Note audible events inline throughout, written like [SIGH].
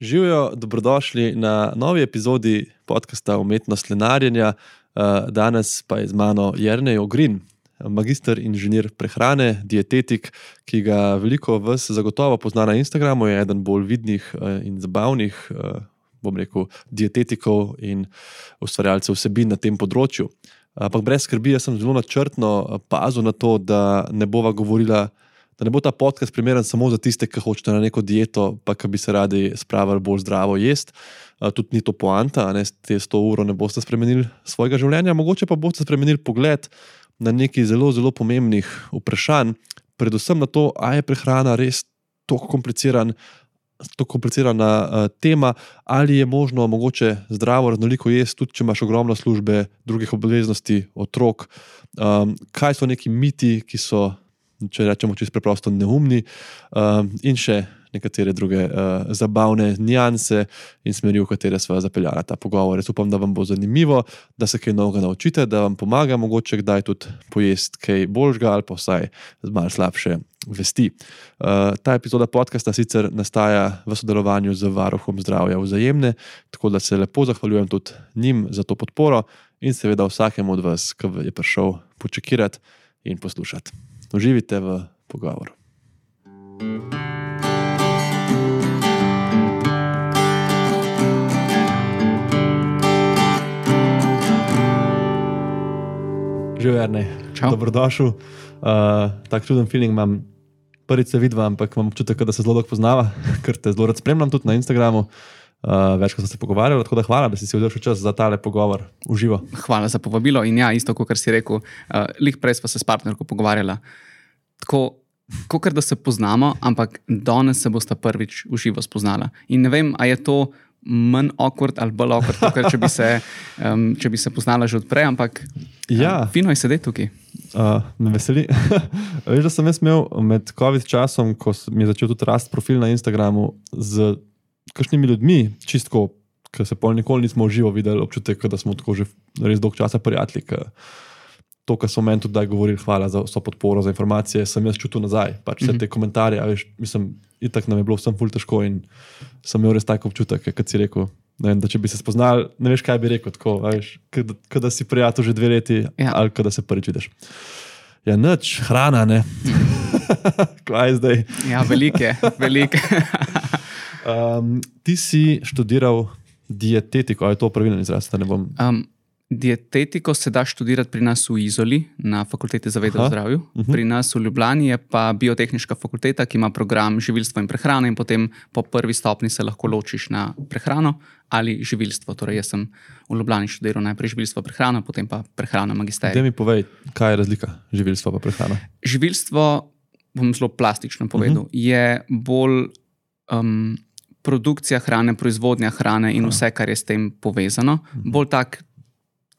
Živijo, dobrodošli na novi epizodi podcasta Umetnost lenarjenja. Eh, Danes pa je z mano Jrnej Ogrin, magistr inženir prehrane, dietetik, ki ga veliko vas zagotovo pozna na Instagramu, je eden bolj vidnih eh, in zabavnih, eh, bom rekel, dietetikov in ustvarjalcev vsebin na tem področju. Ampak brez skrbi, jaz sem zelo načrtno pazil na to, da ne bova govorila da ne bo ta podcast primeren samo za tiste, ki hočete na neko dieto, pa ki bi se radi spravili bolj zdravo jesti. Tudi ni to poanta, da te 100 ur ne boste spremenili svojega življenja, mogoče pa boste spremenili pogled na nekaj zelo, zelo pomembnih vprašanj, predvsem na to, ali je prehrana res tako kompliciran. To komplicirana uh, tema, ali je možno mogoče zdravo, raznoliko jesti, tudi če imaš ogromno službe, drugih obveznosti, otrok. Um, kaj so neki miti, ki so če rečemo čisto preprosto, neumni, uh, in še nekatere druge uh, zabavne nianse in smeri, v katere smo zapeljali ta pogovor. Jaz upam, da vam bo zanimivo, da se kaj novega naučite, da vam pomaga, mogoče kdaj tudi pojesti kaj boljšega ali pa vsaj z malce slabše. Vesti. Uh, ta epizoda podcasta sicer nastaja v sodelovanju z Varuhom zdravja vzajemne, tako da se lepo zahvaljujem tudi njim za to podporo in seveda vsakemu od vas, ki je prišel počekirati in poslušati uživite v pogovoru. Živerne, dobrodošel. Uh, tak čuden feeling imam. Prvič se vidim, ampak imam občutek, da se zelo dobro poznava, [LAUGHS] ker te zelo rad spremljam tudi na Instagramu. Uh, več kot smo se pogovarjali, tako da hvala, da si si vzel čas za tale pogovor v živo. Hvala za povabilo. In ja, isto kot si rekel, uh, lih prej smo se s partnerko pogovarjali. Tako, kot da se poznamo, ampak danes se bosta prvič v živo spoznala. In ne vem, ali je to manj okvart ali bolj okvart, kot če, um, [LAUGHS] če bi se poznala že odprej, ampak ja. um, fino je sedeti tukaj. Uh, me veseli. [LAUGHS] Veš, da sem jaz imel med COVID časom, ko mi je začel tudi rast profil na Instagramu z kakšnimi ljudmi, čistko, ki se pol nikoli nismo živo videli, občutek, da smo tako že res dolgo časa prijatelji to, kar so meni tudi govorili, hvala za vso podporo, za informacije, sem jaz čutil nazaj. Pač vse mm -hmm. te komentarje, veš, mislim, itak nam je bilo vsem ful težko in sem imel res tak občutek, kot si rekel. Vem, da če bi se spoznal, ne veš, kaj bi rekel. Kot da si prijatelj že dve leti, ja. ali da se prvič vidiš. Ja, noč, hrana, ne. [LAUGHS] kaj zdaj? ja, velike, velike. [LAUGHS] um, ti si študiral dietetiko, ali je to pravilno izraz? Um, Dietetiko se da študirati pri nas v Izoli, na fakulteti za vedo o zdravju. Uh mhm. -huh. Pri nas v Ljubljani je pa biotehnička fakulteta, ki ima program živilstvo in prehrana, in potem po prvi stopni se lahko ločiš na prehrano ali živilstvo. Torej, jaz sem v Ljubljani študiral najprej živilstvo prehrano, potem pa prehrana magisterija. Da mi povej, kaj je razlika živilstva in prehrana? Živilstvo, bom zelo plastično povedal, uh mhm. -huh. je bolj. Um, Produkcija hrane, proizvodnja hrane in vse, kar je s tem povezano, mhm. bolj tak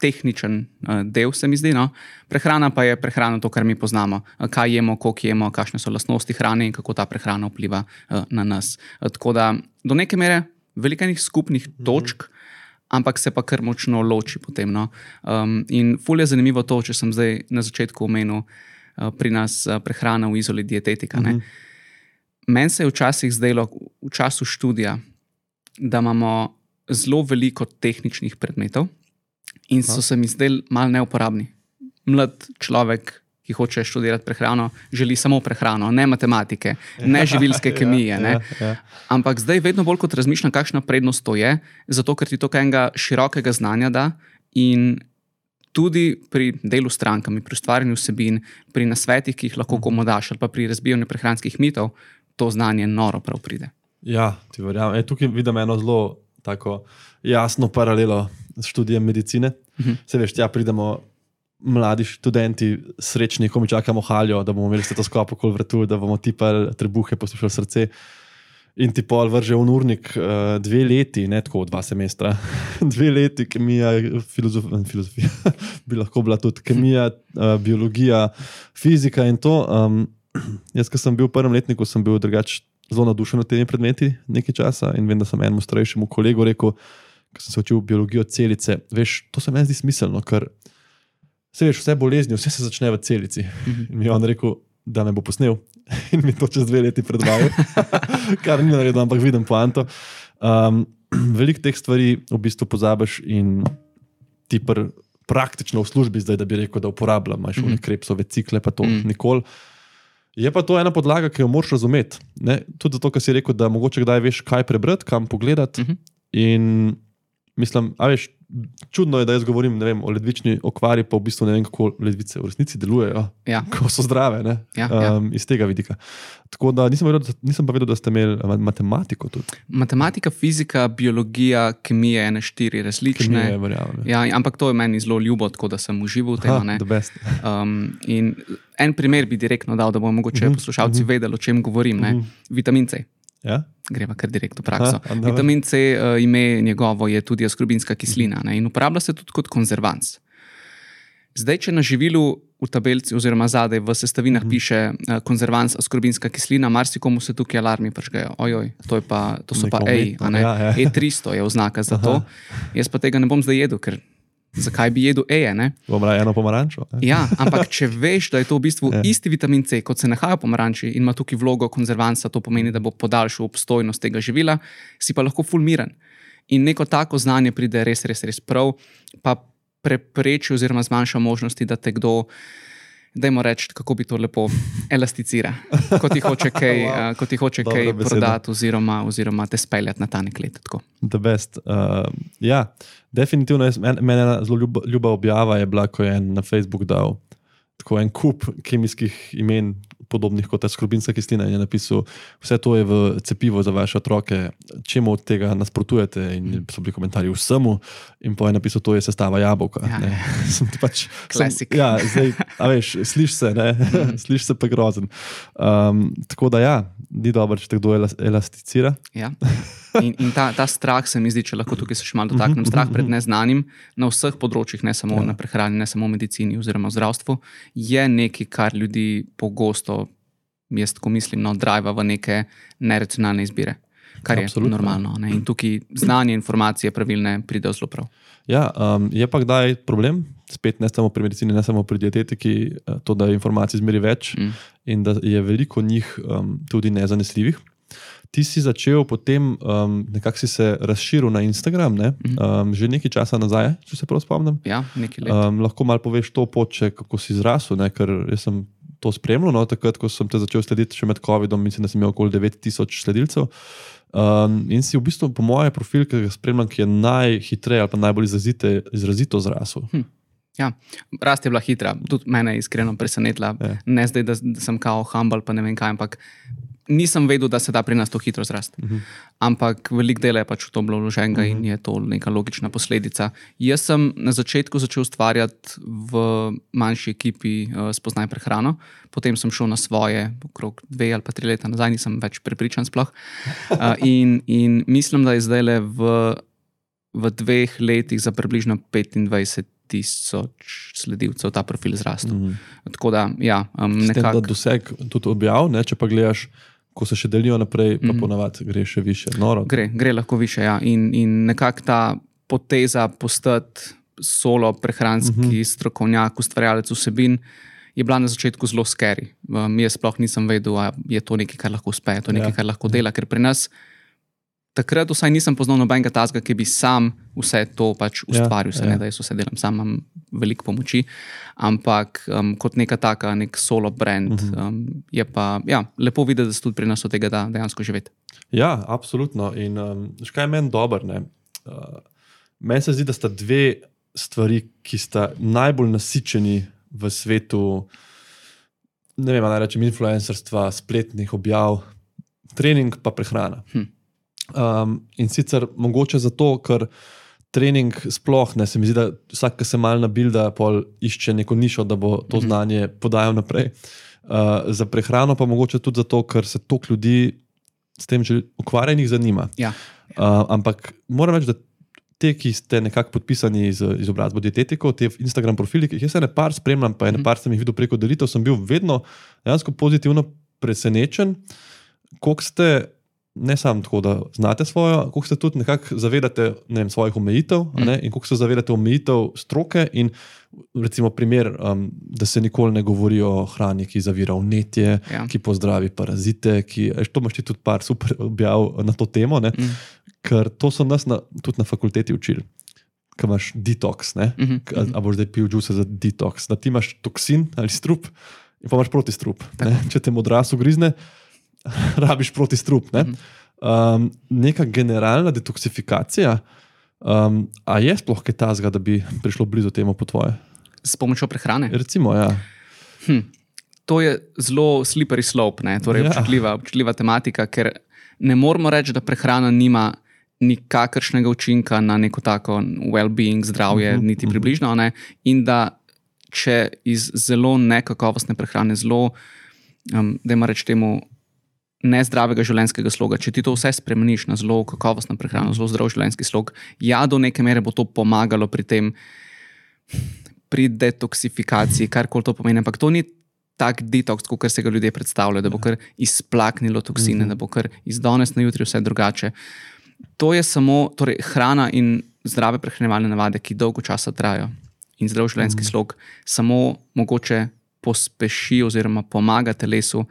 tehničen uh, del, se mi zdi. No? Prehrana pa je prehrana, to, kar mi poznamo. Uh, kaj jemo, koliko jemo, kakšne so lastnosti hrane in kako ta prehrana vpliva uh, na nas. Tako da do neke mere veliko enih skupnih mhm. točk. Ampak se pa kar močno loči potem. No? Um, in fulje je zanimivo to, če sem zdaj na začetku omenil uh, pri nas uh, prehrana v izoli dietetika. Uh -huh. Meni se je včasih zdelo, v času študija, da imamo zelo veliko tehničnih predmetov, in so se mi zdeli malo neuporabni. Mlad človek, ki hoče študirati prehrano, želi samo prehrano, ne matematike, ne [LAUGHS] živilske ja, kemije. Ne. Ja, ja. Ampak zdaj vedno bolj kot razmišljam, kakšna prednost to je, zato ker ti to enega širokega znanja da. In tudi pri delu s strankami, pri ustvarjanju vsebin, pri nasvetih, ki jih lahko mhm. komu daš, ali pa pri razbijanju prehranskih mitov, to znanje noro prav pride. Ja, ti verjamem. E, tukaj vidim eno zelo tako jasno paralelo s študijem medicine. Uh -huh. Se veš, tja pridemo mladi študenti, srečni, ko mi čakamo haljo, da bomo imeli stetoskop okoli vrtu, da bomo tipali trebuhe, poslušali srce. In ti pol vrže v urnik uh, dve leti, ne tako dva semestra, [LAUGHS] dve leti, kemija, filozofija, filozofija [LAUGHS] bi lahko bila tudi kemija, uh, biologija, fizika in to. Um, [CLEARS THROAT] jaz, ki sem bil v prvem letniku, sem bil drugač zelo navdušen nad temi predmeti nekaj časa in vem, da sem enemu starejšemu kolegu rekel, ko sem se učil biologijo celice. Veš, to se meni zdi smiselno, ker se veš, vse bolezni, vse se začne v celici. Mhm. In mi je on rekel, da me bo posnel [LAUGHS] in mi to čez dve leti predvajal, [LAUGHS] kar ni naredil, ampak vidim poanto. Um, [CLEARS THROAT] Veliko teh stvari v bistvu pozabiš in ti pr, praktično v službi zdaj, da bi rekel, da uporabljam, imaš mm. -hmm. krepsove cikle, pa to mm. Mhm. nikoli. Je pa to ena podlaga, ki jo moraš razumeti. Ne? Tudi zato, ker si rekel, da mogoče kdaj veš, kaj prebrati, kam pogledati. Mhm. In mislim, a veš, čudno je, da jaz govorim vem, o ledvični okvari, pa v bistvu ne vem, kako ledvice v resnici delujejo, Ja. ko so zdrave. ne, Ja, ja. Um, iz tega vidika. Tako da nisem, vedel, da nisem pa vedel, da ste imeli ma- matematiko tudi. Matematika, fizika, biologija, kemija, ene štiri različne. je verjamem. ja. Ja, ampak to je meni zelo ljubo, tako da sem užival v tem. Um, in en primer bi direktno dal, da bomo mogoče Mhm, poslušalci vedeli, o čem govorim. ne. Mhm. Vitamin C. Ja? Greva kar direkt v prakso. Aha. Vitamin C, uh, ime njegovo je tudi askorbinska kislina ne, in uporablja se tudi kot konzervans. Zdaj, če na živilu v tabelci oziroma zadaj v sestavinah Mhm. piše uh, konzervans, askorbinska kislina, marsikomu se tukaj alarmi prškajo. Ojoj, to, pa, to so pa Neko EI, ja, ja. E300 je oznaka za to. Jaz pa tega ne bom zdaj jedel, ker zakaj bi jedel EE? ne? Bom raje eno pomarančo. ne? Ja, ampak če [LAUGHS] veš, da je to v bistvu Ja. isti vitamin C, kot se nahaja v pomaranči in ima tukaj vlogo konzervansa, to pomeni, da bo podaljšal obstojnost tega živila, si pa lahko fulmiren. In neko tako znanje pride res, res, res prav, pa prepreči oziroma zmanjša možnosti, da te kdo. Dajmo reči, kako bi to lepo elasticira, kot ti hoče [LAUGHS] kaj, Wow. wow. kot ti hoče Dobra kaj beseda. prodati, oziroma, oziroma te speljati na ta nek let. Tako. The best. Uh, ja, definitivno. Jaz, men, meni ena zelo ljuba, ljuba objava je bila, ko je en na Facebook dal tako en kup kemijskih imen, podobnih kot askorbinska kislina, in je napisal, vse to je v cepivo za vaše otroke, čemu od tega nasprotujete. In so bili komentarji vsemu, in pa je napisal, to je sestava jabolka. Ja. ne. [LAUGHS] Sem ti pač, sem, Classic. ja, zdaj, a veš, slišiš se, ne, [LAUGHS] slišiš se pa grozen. Um, tako da ja, ni dobro, če te kdo elas- elasticira. Ja. [LAUGHS] In, in ta, ta strah se mi zdi, če lahko tukaj se še malo dotaknem, strah pred neznanim na vseh področjih, ne samo ja. na prehrani, ne samo v medicini oziroma v zdravstvu, je nekaj, kar ljudi pogosto, jaz tako mislim, no, driva v neke neracionalne izbire. Kar je Absolutno. normalno. Ne? In tukaj znanje, informacije, pravilne, pridejo zelo prav. Ja, um, je pa kdaj problem, spet ne samo pri medicini, ne samo pri dietetiki, eh, to, da je informacij zmeri več Mm. in da je veliko njih um, tudi nezanesljivih. Ti si začel potem, um, nekako si se razširil na Instagram, ne? um, že nekaj časa nazaj, če se prav spomnim. Ja, nekaj let. Um, lahko malo poveš to pot, če, kako si zrasel, ne? ker jaz sem to spremljal. No? Takrat, ko sem te začel slediti še med COVID-om, mislim, da sem imel okoli 9000 sledilcev. Um, in si v bistvu, po mojem profilu, ki ga spremljam, ki je najhitreje ali pa najbolj izrazite, izrazito zrasel. Hm. Ja, rast je bila hitra, tudi mene je iskreno presenetila. Ja. Ne zdaj, da, da sem kao humble, pa ne vem kaj, ampak nisem vedel, da se da pri nas to hitro zrasti. Mhm. Ampak velik del je pač v to bilo vloženega in je to neka logična posledica. Jaz sem na začetku začel ustvarjati v manjši ekipi uh, Spoznaj prehrano, potem sem šel na svoje, okrog dve ali pa tri leta nazaj, nisem več prepričan sploh. Uh, [LAUGHS] in, in mislim, da je zdaj le v, v dveh letih za približno 25 tisoč sledilcev ta profil zrastel. Mhm. Tako da, ja, um, tem, da nekako. doseg tudi objav, ne? če pa gledaš, ko se še delijo naprej, pa Mhm. ponavadi gre še više. Noro. Gre, gre lahko više. Ja. In, in nekako ta poteza postati solo prehranski Mhm. -huh. strokovnjak, ustvarjalec vsebin. Je bila na začetku zelo skeri. Um, jaz sploh nisem vedel, da je to nekaj, kar lahko uspe, je to nekaj, Ja. ja. kar lahko dela. Ker pri nas takrat vsaj nisem poznal nobenega tazga, ki bi sam vse to pač ustvaril. Ja, ja. Ne, da jaz vse delam, sam imam veliko pomoči. Ampak um, kot neka taka, nek solo brand, uh Mhm. -huh. um, je pa ja, lepo videti, da se tudi pri nas od tega da dejansko živeti. Ja, absolutno. In um, škaj je meni dobro? Uh, meni se zdi, da sta dve stvari, ki sta najbolj nasičeni v svetu, ne vem, naj rečem, influencerstva, spletnih objav, trening pa prehrana. Hm. Um, in sicer mogoče zato, ker trening sploh ne, se mi zdi, da vsak, ki se mal nabilda, pol išče neko nišo, da bo to Mhm. znanje podajal naprej. Uh, za prehrano pa mogoče tudi zato, ker se toliko ljudi s tem že ukvarjenih zanima. Ja. Uh, ampak moram reči, da te, ki ste nekako podpisani z izobrazbo dietetikov, te Instagram profili, ki jih jaz ne par spremljam, pa je ne par sem jih videl preko delitev, sem bil vedno dejansko pozitivno presenečen, koliko ste. Ne samo tako, da znate svojo, koliko se tudi nekako zavedate ne vem, svojih omejitev, mm. ne, in koliko se zavedate omejitev stroke. In recimo, primer, um, da se nikoli ne govori o hrani, ki zavira vnetje, Ja. ki pozdravi parazite. Ki, eš, to imaš ti tudi par super objav na to temo. Ne, Mm. ker to so nas na, tudi na fakulteti učili. Ko imaš detoks, ne? Mhm, A, a boš zdaj pil džuse za detoks, da ti imaš toksin ali strup in pa imaš protistrup. ne. Če te modras ugrizne, [LAUGHS] rabiš protistrup. Ne? Um, neka generalna detoksifikacija, um, a je sploh kaj tazga, da bi prišlo blizu temu po tvoje? S pomočjo prehrane. Recimo, ja. To je zelo slippery slope, ne? torej Ja. občutljiva, občutljiva tematika, ker ne moramo reči, da prehrana nima nikakršnega učinka na neko tako well-being, zdravje, uh Mhm, -huh, niti približno. Ne? In da če iz zelo nekakovostne prehrane, zelo, um, da ima reč temu. Nezdravega življenjskega sloga. Če ti to vse spremeniš na zelo kakovostno prehrano, zelo zdrav življenjski slog, ja, do neke mere bo to pomagalo pri tem, pri detoksifikaciji, kar koli to pomeni. Ampak to ni tak detoks, kot se ga ljudje predstavljajo, da bo kar izplaknilo toksine, da bo kar iz danes na jutri vse drugače. To je samo torej, hrana in zdrave prehranjevalne navade, ki dolgo časa trajajo. In zdrav življenjski slog samo mogoče pospeši oziroma pomaga telesu,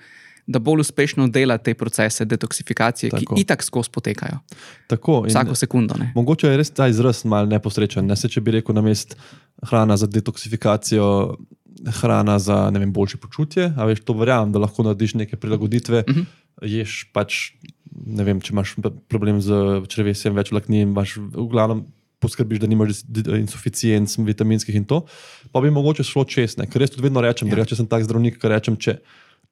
da bolj uspešno dela te procese detoksifikacije, Tako. ki itak skozi potekajo. Tako, Vsako sekundo. Ne? Mogoče je res ta izraz malo neposrečen. Ne? Se, če bi rekel na mest hrana za detoksifikacijo, hrana za vem, boljše počutje. A veš, to verjamem, da lahko narediš neke prilagoditve. Uh -huh. Ješ pač, ne vem, če imaš problem z črevesjem, več vlaknin, imaš v glavnem. Poskrbiš, da nimaš insuficienc vitaminskih in to, pa bi mogoče šlo čez. ne. Ker jaz tudi vedno rečem, ja. da če sem tak zdravnik, ki rečem, če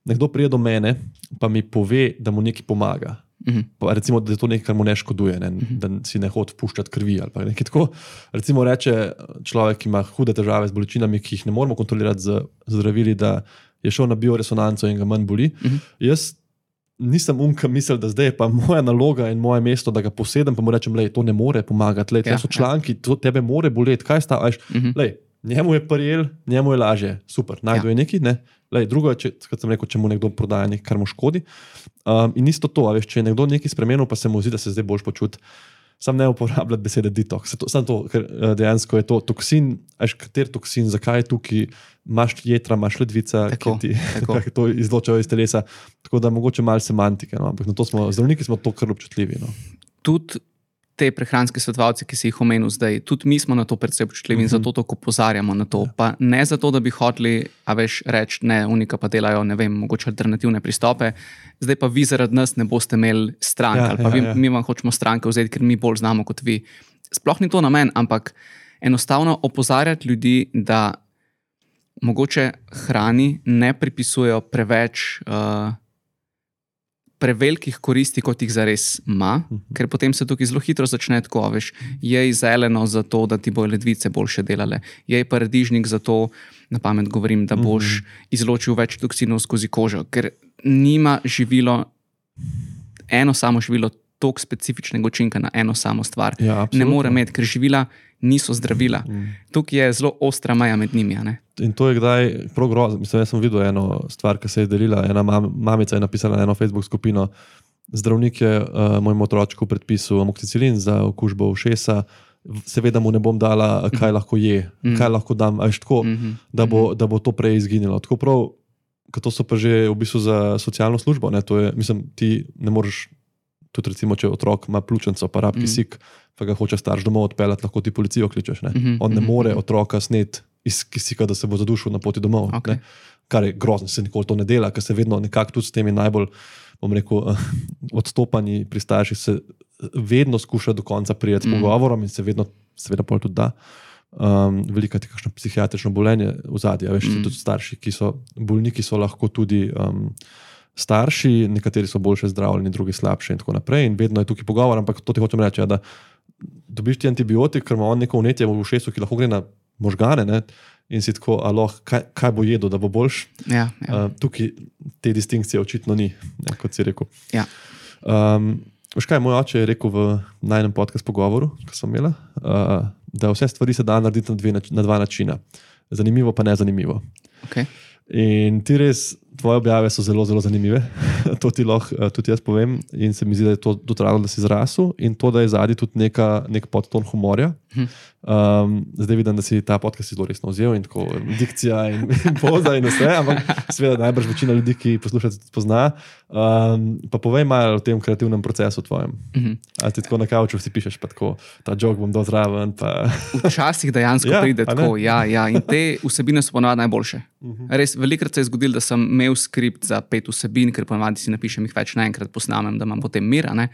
nekdo pride do mene, pa mi pove, da mu nekaj pomaga. Mhm. Pa recimo, da je to nekaj, kar mu ne škoduje, ne? da si ne hodi puščati krvi. ali pa nekaj tako. Recimo, reče človek, ki ima hude težave z bolečinami, ki jih ne moremo kontrolirati z zdravili, da je šel na bioresonanco in ga manj boli. Jaz nisem umka mislil, da zdaj je pa moja naloga in moje mesto, da ga posedem in mu rečem, da to ne more pomagati. Lej, Ja, ja, so ja. članki, to tebe more boleti, kaj staviš. Mhm. Lej, njemu je prijel, njemu je lažje, super, najdu Ja. ja. neki. Ne? Lej, drugo je, če, kot sem rekel, če mu nekdo prodaja nekaj, kar mu škodi. Um, in isto to, veš, če je nekdo nekaj spremenil, pa se mu zdi, da se zdaj bolj počuti. Sam ne uporabljati besede detoks. To, sam to, ker eh, dejansko je to toksin, ajš kater toksin, zakaj je tukaj, imaš jedra, imaš ledvica, Tako, ki ti [LAUGHS] tako. to izločajo iz telesa. Tako da mogoče malo semantike, no? ampak na to smo, zdravniki smo to kar občutljivi. No? tudi te prehranske svetovalce, ki si jih omenil zdaj, tudi mi smo na to precej občutljivi in zato tako opozarjamo na to. Pa ne zato, da bi hoteli, a veš, reči, ne, unika pa delajo, ne vem, mogoče alternativne pristope, zdaj pa vi zaradi nas ne boste imeli strank, Ja, ja, ali pa ja, vi, ja. mi vam hočemo stranke vzeti, ker mi bolj znamo kot vi. Sploh ni to namen, ampak enostavno opozarjati ljudi, da mogoče hrani ne pripisujejo preveč. Uh, prevelikih koristi, kot jih zares ima, ker potem se tukaj zelo hitro začne tako, veš, je zeleno zato, da ti bojo ledvice boljše delale, je paradižnik zato, na pamet govorim, da boš izločil več toksinov skozi kožo, ker nima živilo, eno samo živilo, tako specifičnega učinka na eno samo stvar. Ja, ne absolutno. more imeti, ker živila niso zdravila. Tukaj je zelo ostra meja med njimi. In to je kdaj prav grozno. Mislim, jaz sem videl eno stvar, ki se je delila. Ena mam, mamica je napisala na eno Facebook skupino. Zdravnik je uh, mojemu otroku predpisal amoksicilin za okužbo ušesa. Seveda mu ne bom dala, kaj lahko je, kaj lahko dam, a veš tako, da bo, da bo to prej izginilo. Tako prav, to so pa že v bistvu za socialno službo. Ne, to je, mislim, ti ne moreš, tudi recimo, če otrok ima pljučnico, pa rabi kisik, pa ga hoče starš domov odpeljati, lahko ti policijo kličeš. Ne. Mhm, On ne mhm, more otroka sneti iz kisika, da se bo zadušil na poti domov. Okej. ne. Kar je grozno, se nikoli to ne dela, ker se vedno nekako tudi s temi najbolj, bom rekel, odstopanji pri starših se vedno skuša do konca prijeti s pogovorom in se vedno, seveda, pol tudi da. Um, Veliko je kakšno psihiatrično bolenje v zadnji, veš, mm. tudi starši, ki so bolniki, so lahko tudi um, starši, nekateri so boljše zdravljeni, drugi slabše in tako naprej. In vedno je tukaj pogovor, ampak to ti hočem reči, ja, da dobiš ti antibiotik, ker ima on neko vnetje v ušesu, ki lahko gre na možgane. Ne? In si tako, aloh, kaj, kaj bo jedel, da bo boljš. Ja, ja. Uh, tukaj te distinkcije očitno ni, ne, kot si rekel. ja. Um, Veš kaj, moj oče je rekel v najnem podkastu pogovoru, ki sem imela, uh, da vse stvari se da narediti na, dve, na dva načina. Zanimivo, pa ne zanimivo. Okay. In ti res tvoje objave so zelo, zelo zanimive. [LAUGHS] to ti lahko uh, tudi jaz povem. In se mi zdi, da je to dotrajalo, da si zrasel in to, da je zadnji tudi neka, nek podton humorja. Um, zdaj vidim, da si ta podcast zelo resno vzel in tako dikcija in, [LAUGHS] in poza in vse, ampak seveda najbrž večina ljudi, ki poslušajo, to pozna. Um, pa povej malo o tem kreativnem procesu tvojem. Uh -huh. Ali ti tako na kauču si pišeš, pa tako ta jog bom dozraven. Pa... [LAUGHS] Včasih dejansko ja, pride tako. Ja, ja, in te vsebine so ponovadi najboljše. Uh -huh. Res, velikrat se je zgodilo, da sem imel skript za pet vsebin, ker ponovadi si napišem jih več naenkrat, posnamem, da imam potem mira. Ne?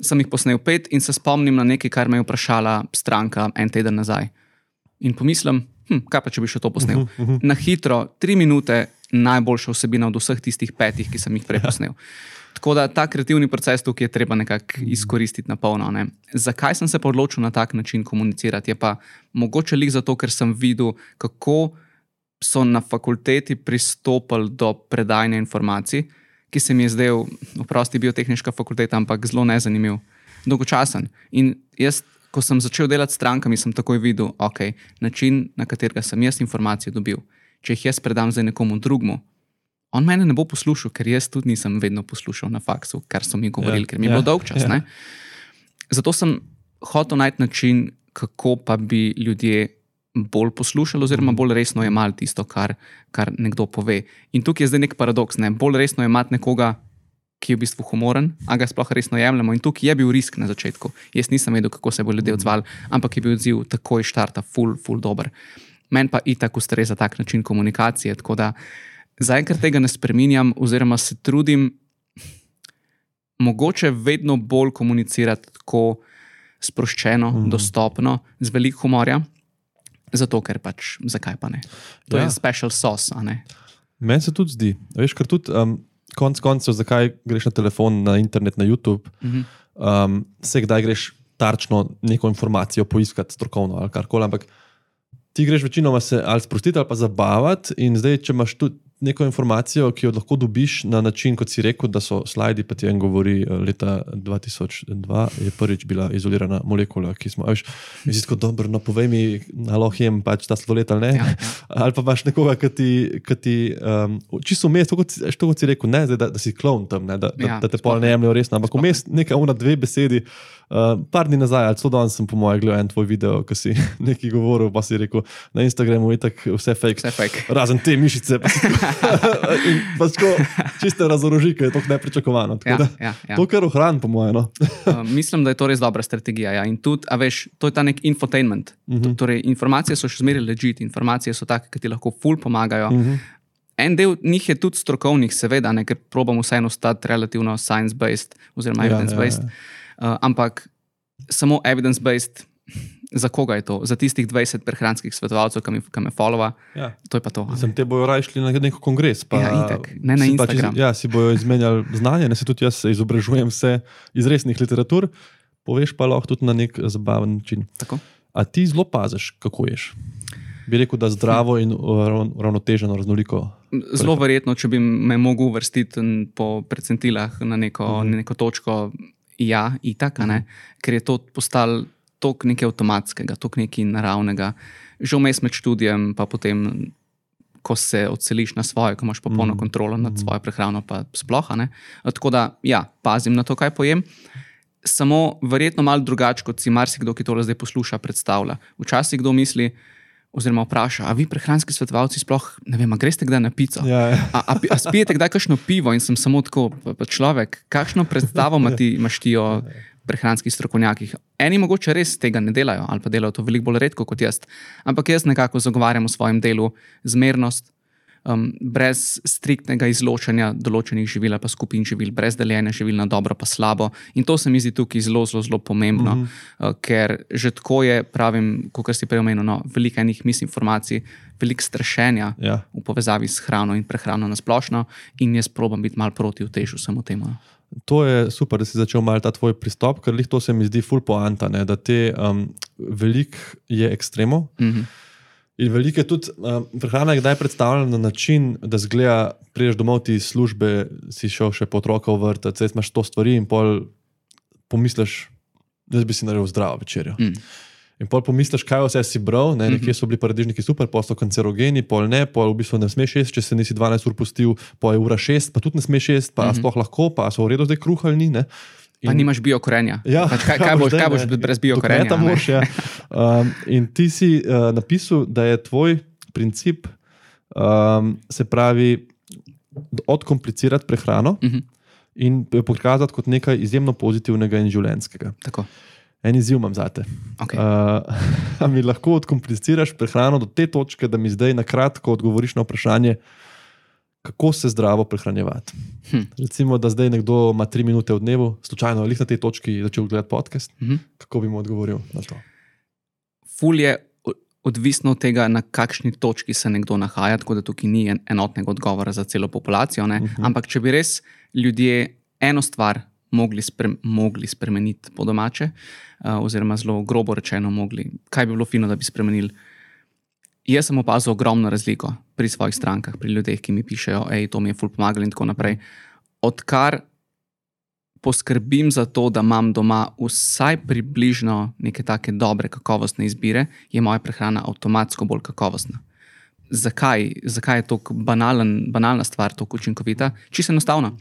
Sem jih posnel pet in se spomnim na nekaj, kar me je vprašala stranka en teden nazaj. In pomislim, hm, kaj pa če bi še to posnel. Uh -huh, uh -huh. Na hitro, tri minute, najboljša vsebina od vseh tistih petih, ki sem jih prej posnel. Tako da ta kreativni proces tukaj je treba nekako izkoristiti na polno. Ne. Zakaj sem se odločil na tak način komunicirati? Je pa mogoče lik zato, ker sem videl, kako so na fakulteti pristopili do predajanja informacij, ki se mi je zdel, oprosti, biotehnička fakulteta, ampak zelo nezanimiv, dolgočasen. In jaz, ko sem začel delati s strankami, sem takoj videl, ok, način, na katerega sem jaz informacije dobil. Če jih jaz predam za nekomu drugemu, on mene ne bo poslušal, ker jaz tudi nisem vedno poslušal na faksu, kar so mi govorili, ja, ker mi je ja, bilo dolg čas. Ja. Zato sem hotel najti način, kako pa bi ljudje bolj poslušali, oziroma bolj resno jemali tisto, kar, kar nekdo pove. In tukaj je zdaj nek paradoks. Ne? Bolj resno jemati nekoga, ki je v bistvu humoren, a ga sploh resno jemljemo. In tukaj je bil risk na začetku. Jaz nisem vedel, kako se bo ljudje odzvali, ampak je bil odziv takoj štarta, full, full dober. Meni pa itak ustreza tak način komunikacije. Tako da zaenkrat tega ne spremenjam, oziroma se trudim mogoče vedno bolj komunicirati tako sproščeno, mm. dostopno, z veliko humorja. Zato, ker pač, zakaj pa ne? To ja. je special sauce. Meni se tudi zdi, veš, ker tudi um, konec koncev, zakaj greš na telefon, na internet, na YouTube, mm -hmm. um, se kdaj greš tarčno neko informacijo poiskati, strokovno ali karkoli. Ampak ti greš večinoma se ali sprostiti ali pa zabavati. In zdaj, če imaš tudi neko informacijo, ki jo lahko dobiš na način, kot si rekel, da so slidi, pa ti en govori, eh, leta 2002 je prvič bila izolirana molekula, ki smo, veš, in si tako dobro, no povej mi, alo jem pač ta sladoled ali ne. Ja, ja. Ali pa imaš nekoga, ki ti, ki ti um, čisto vmes, to, to kot si rekel, ne, zdaj, da, da si klon tam, ne, da, ja, da, da te pol ne jemljajo resno, ampak vmes neka una dve besedi. Uh, par dni nazaj, ali celo danes sem, po mojem, gledal en tvoj video, ki si [LAUGHS] nekaj govoril, pa si rekel, na Instagramu je tako vse fake. Vse fake. Razen te mišice. [LAUGHS] in pa tako čiste razoroži, ki je to nepričakovano. Ja, da, ja, ja. To, kar ohranjam, po mojem. No. uh, mislim, da je to res dobra strategija. Ja. In tudi, a veš, to je ta nek infotainment. Uh mhm. -huh. Torej, informacije so še zmeraj ležite, informacije so take, ki ti lahko ful pomagajo. Uh mhm. -huh. En del njih je tudi strokovnih, seveda, ne, ker probamo vseeno ostati relativno science-based oziroma evidence-based. Ja, ja, ja. Uh, ampak samo evidence-based za koga je to? Za tistih 20 prehranskih svetovalcev, ki me followa. Ja. To je pa to. Sem te bojo raje šli na neko kongres. Pa, ja, itak, ne na Instagram. Pač, ja, si bojo izmenjali znanje, ne se tudi jaz izobražujem vse iz resnih literatur, poveš pa lahko tudi na nek zabaven način. Tako. A ti zelo paziš, kako ješ? Bi rekel, da zdravo in ravnoteženo, raznoliko. Zelo verjetno, če bi me mogel uvrstiti po percentilah na neko, mhm. -huh. neko točko, ja, itak, uh -huh. ker je to postalo tok nekaj avtomatskega, tok nekaj naravnega. Že vmes med študijem, pa potem, ko se odseliš na svoje, ko imaš popolno mm. kontrolo nad mm. svojo prehrano, pa sploh ne. Tako da, ja, pazim na to, kaj pojem. Samo verjetno malo drugače, kot si marsikdo, ki to zdaj posluša, predstavlja. Včasih kdo misli, oziroma vpraša, a vi prehranski svetovalci sploh ne vem, greste kdaj na pico? Ja, ja. A, a, a spijete kdaj kakšno pivo in sem samo tako, pa, človek, kakšno predstavo imaš ti o prehranskih strokovnjakih. Eni mogoče res tega ne delajo, ali pa delajo to veliko bolj redko kot jaz. Ampak jaz nekako zagovarjam v svojem delu zmernost, um, brez striktnega izločanja določenih živil, pa skupin živil, brez deljenja živil na dobro, pa slabo. In to se mi zdi tukaj zelo, zelo, zelo pomembno, mm -hmm. uh, ker že tako je, pravim, kot si prej omenil, no, veliko enih misinformacij, veliko strašenja ja. v povezavi s hrano in prehrano na splošno, in jaz probujem biti mal proti vtežu samo temu. No. To je super, da si začel malo ta tvoj pristop, ker to se mi zdi ful poanta, ne, da te um, veliko je ekstremov. Mm -hmm. In veliko je tudi um, prehrana, ki je predstavljena na način, da zgleda, priješ domov ti službe, si šel še po otroka v vrt, da imaš to stvari in pol pomisliš, da bi si naredil zdravo večerjo. Mm. In pol pomisliš, kaj vse si bral, ne, Mhm. nekje so bili paradižniki super, pol so kancerogeni, pol ne, pol v bistvu ne smeš jesti, če se nisi 12 ur pustil, pol je ura 6, pa tudi ne smeš jesti, pa Mhm. sploh lahko, pa so v redu zdaj kruh ali ni. Ne. Pa nimaš biokorenja. Ja, pač kaj, kaj, boš, zdaj, kaj boš ne? brez biokorenja? kmeta moraš, ja. [LAUGHS] um, in ti si uh, napisal, da je tvoj princip, um, se pravi, odkomplicirati prehrano Mhm, in jo pokazati kot nekaj izjemno pozitivnega in življenjskega. Tako. En izziv imam za te. Okay. Uh, [LAUGHS] mi lahko odkompliciraš prehrano do te točke, da mi zdaj na kratko odgovoriš na vprašanje, kako se zdravo prehranjevati. Hm. Recimo, da zdaj nekdo ima tri minute v dnevu, slučajno ali na tej točki začel gledati podcast, Mhm. kako bi mu odgovoril na to? Ful je odvisno od tega, na kakšni točki se nekdo nahaja, tako da tukaj ni en, enotnega odgovora za celo populacijo. Uh Mhm. -huh. Ampak če bi res ljudje eno stvar mogli, spre, mogli spremeniti po domače, uh, oziroma zelo grobo rečeno, mogli, kaj bi bilo fino, da bi spremenili. Jaz sem opazil ogromno razliko pri svojih strankah, pri ljudeh, ki mi pišejo, da to mi je ful pomagalo in tako naprej. Odkar poskrbim za to, da imam doma vsaj približno neke take dobre, kakovostne izbire, je moja prehrana avtomatsko bolj kakovostna. Zakaj, Zakaj je to banalen, banalna stvar, tako učinkovita? Čisto enostavno.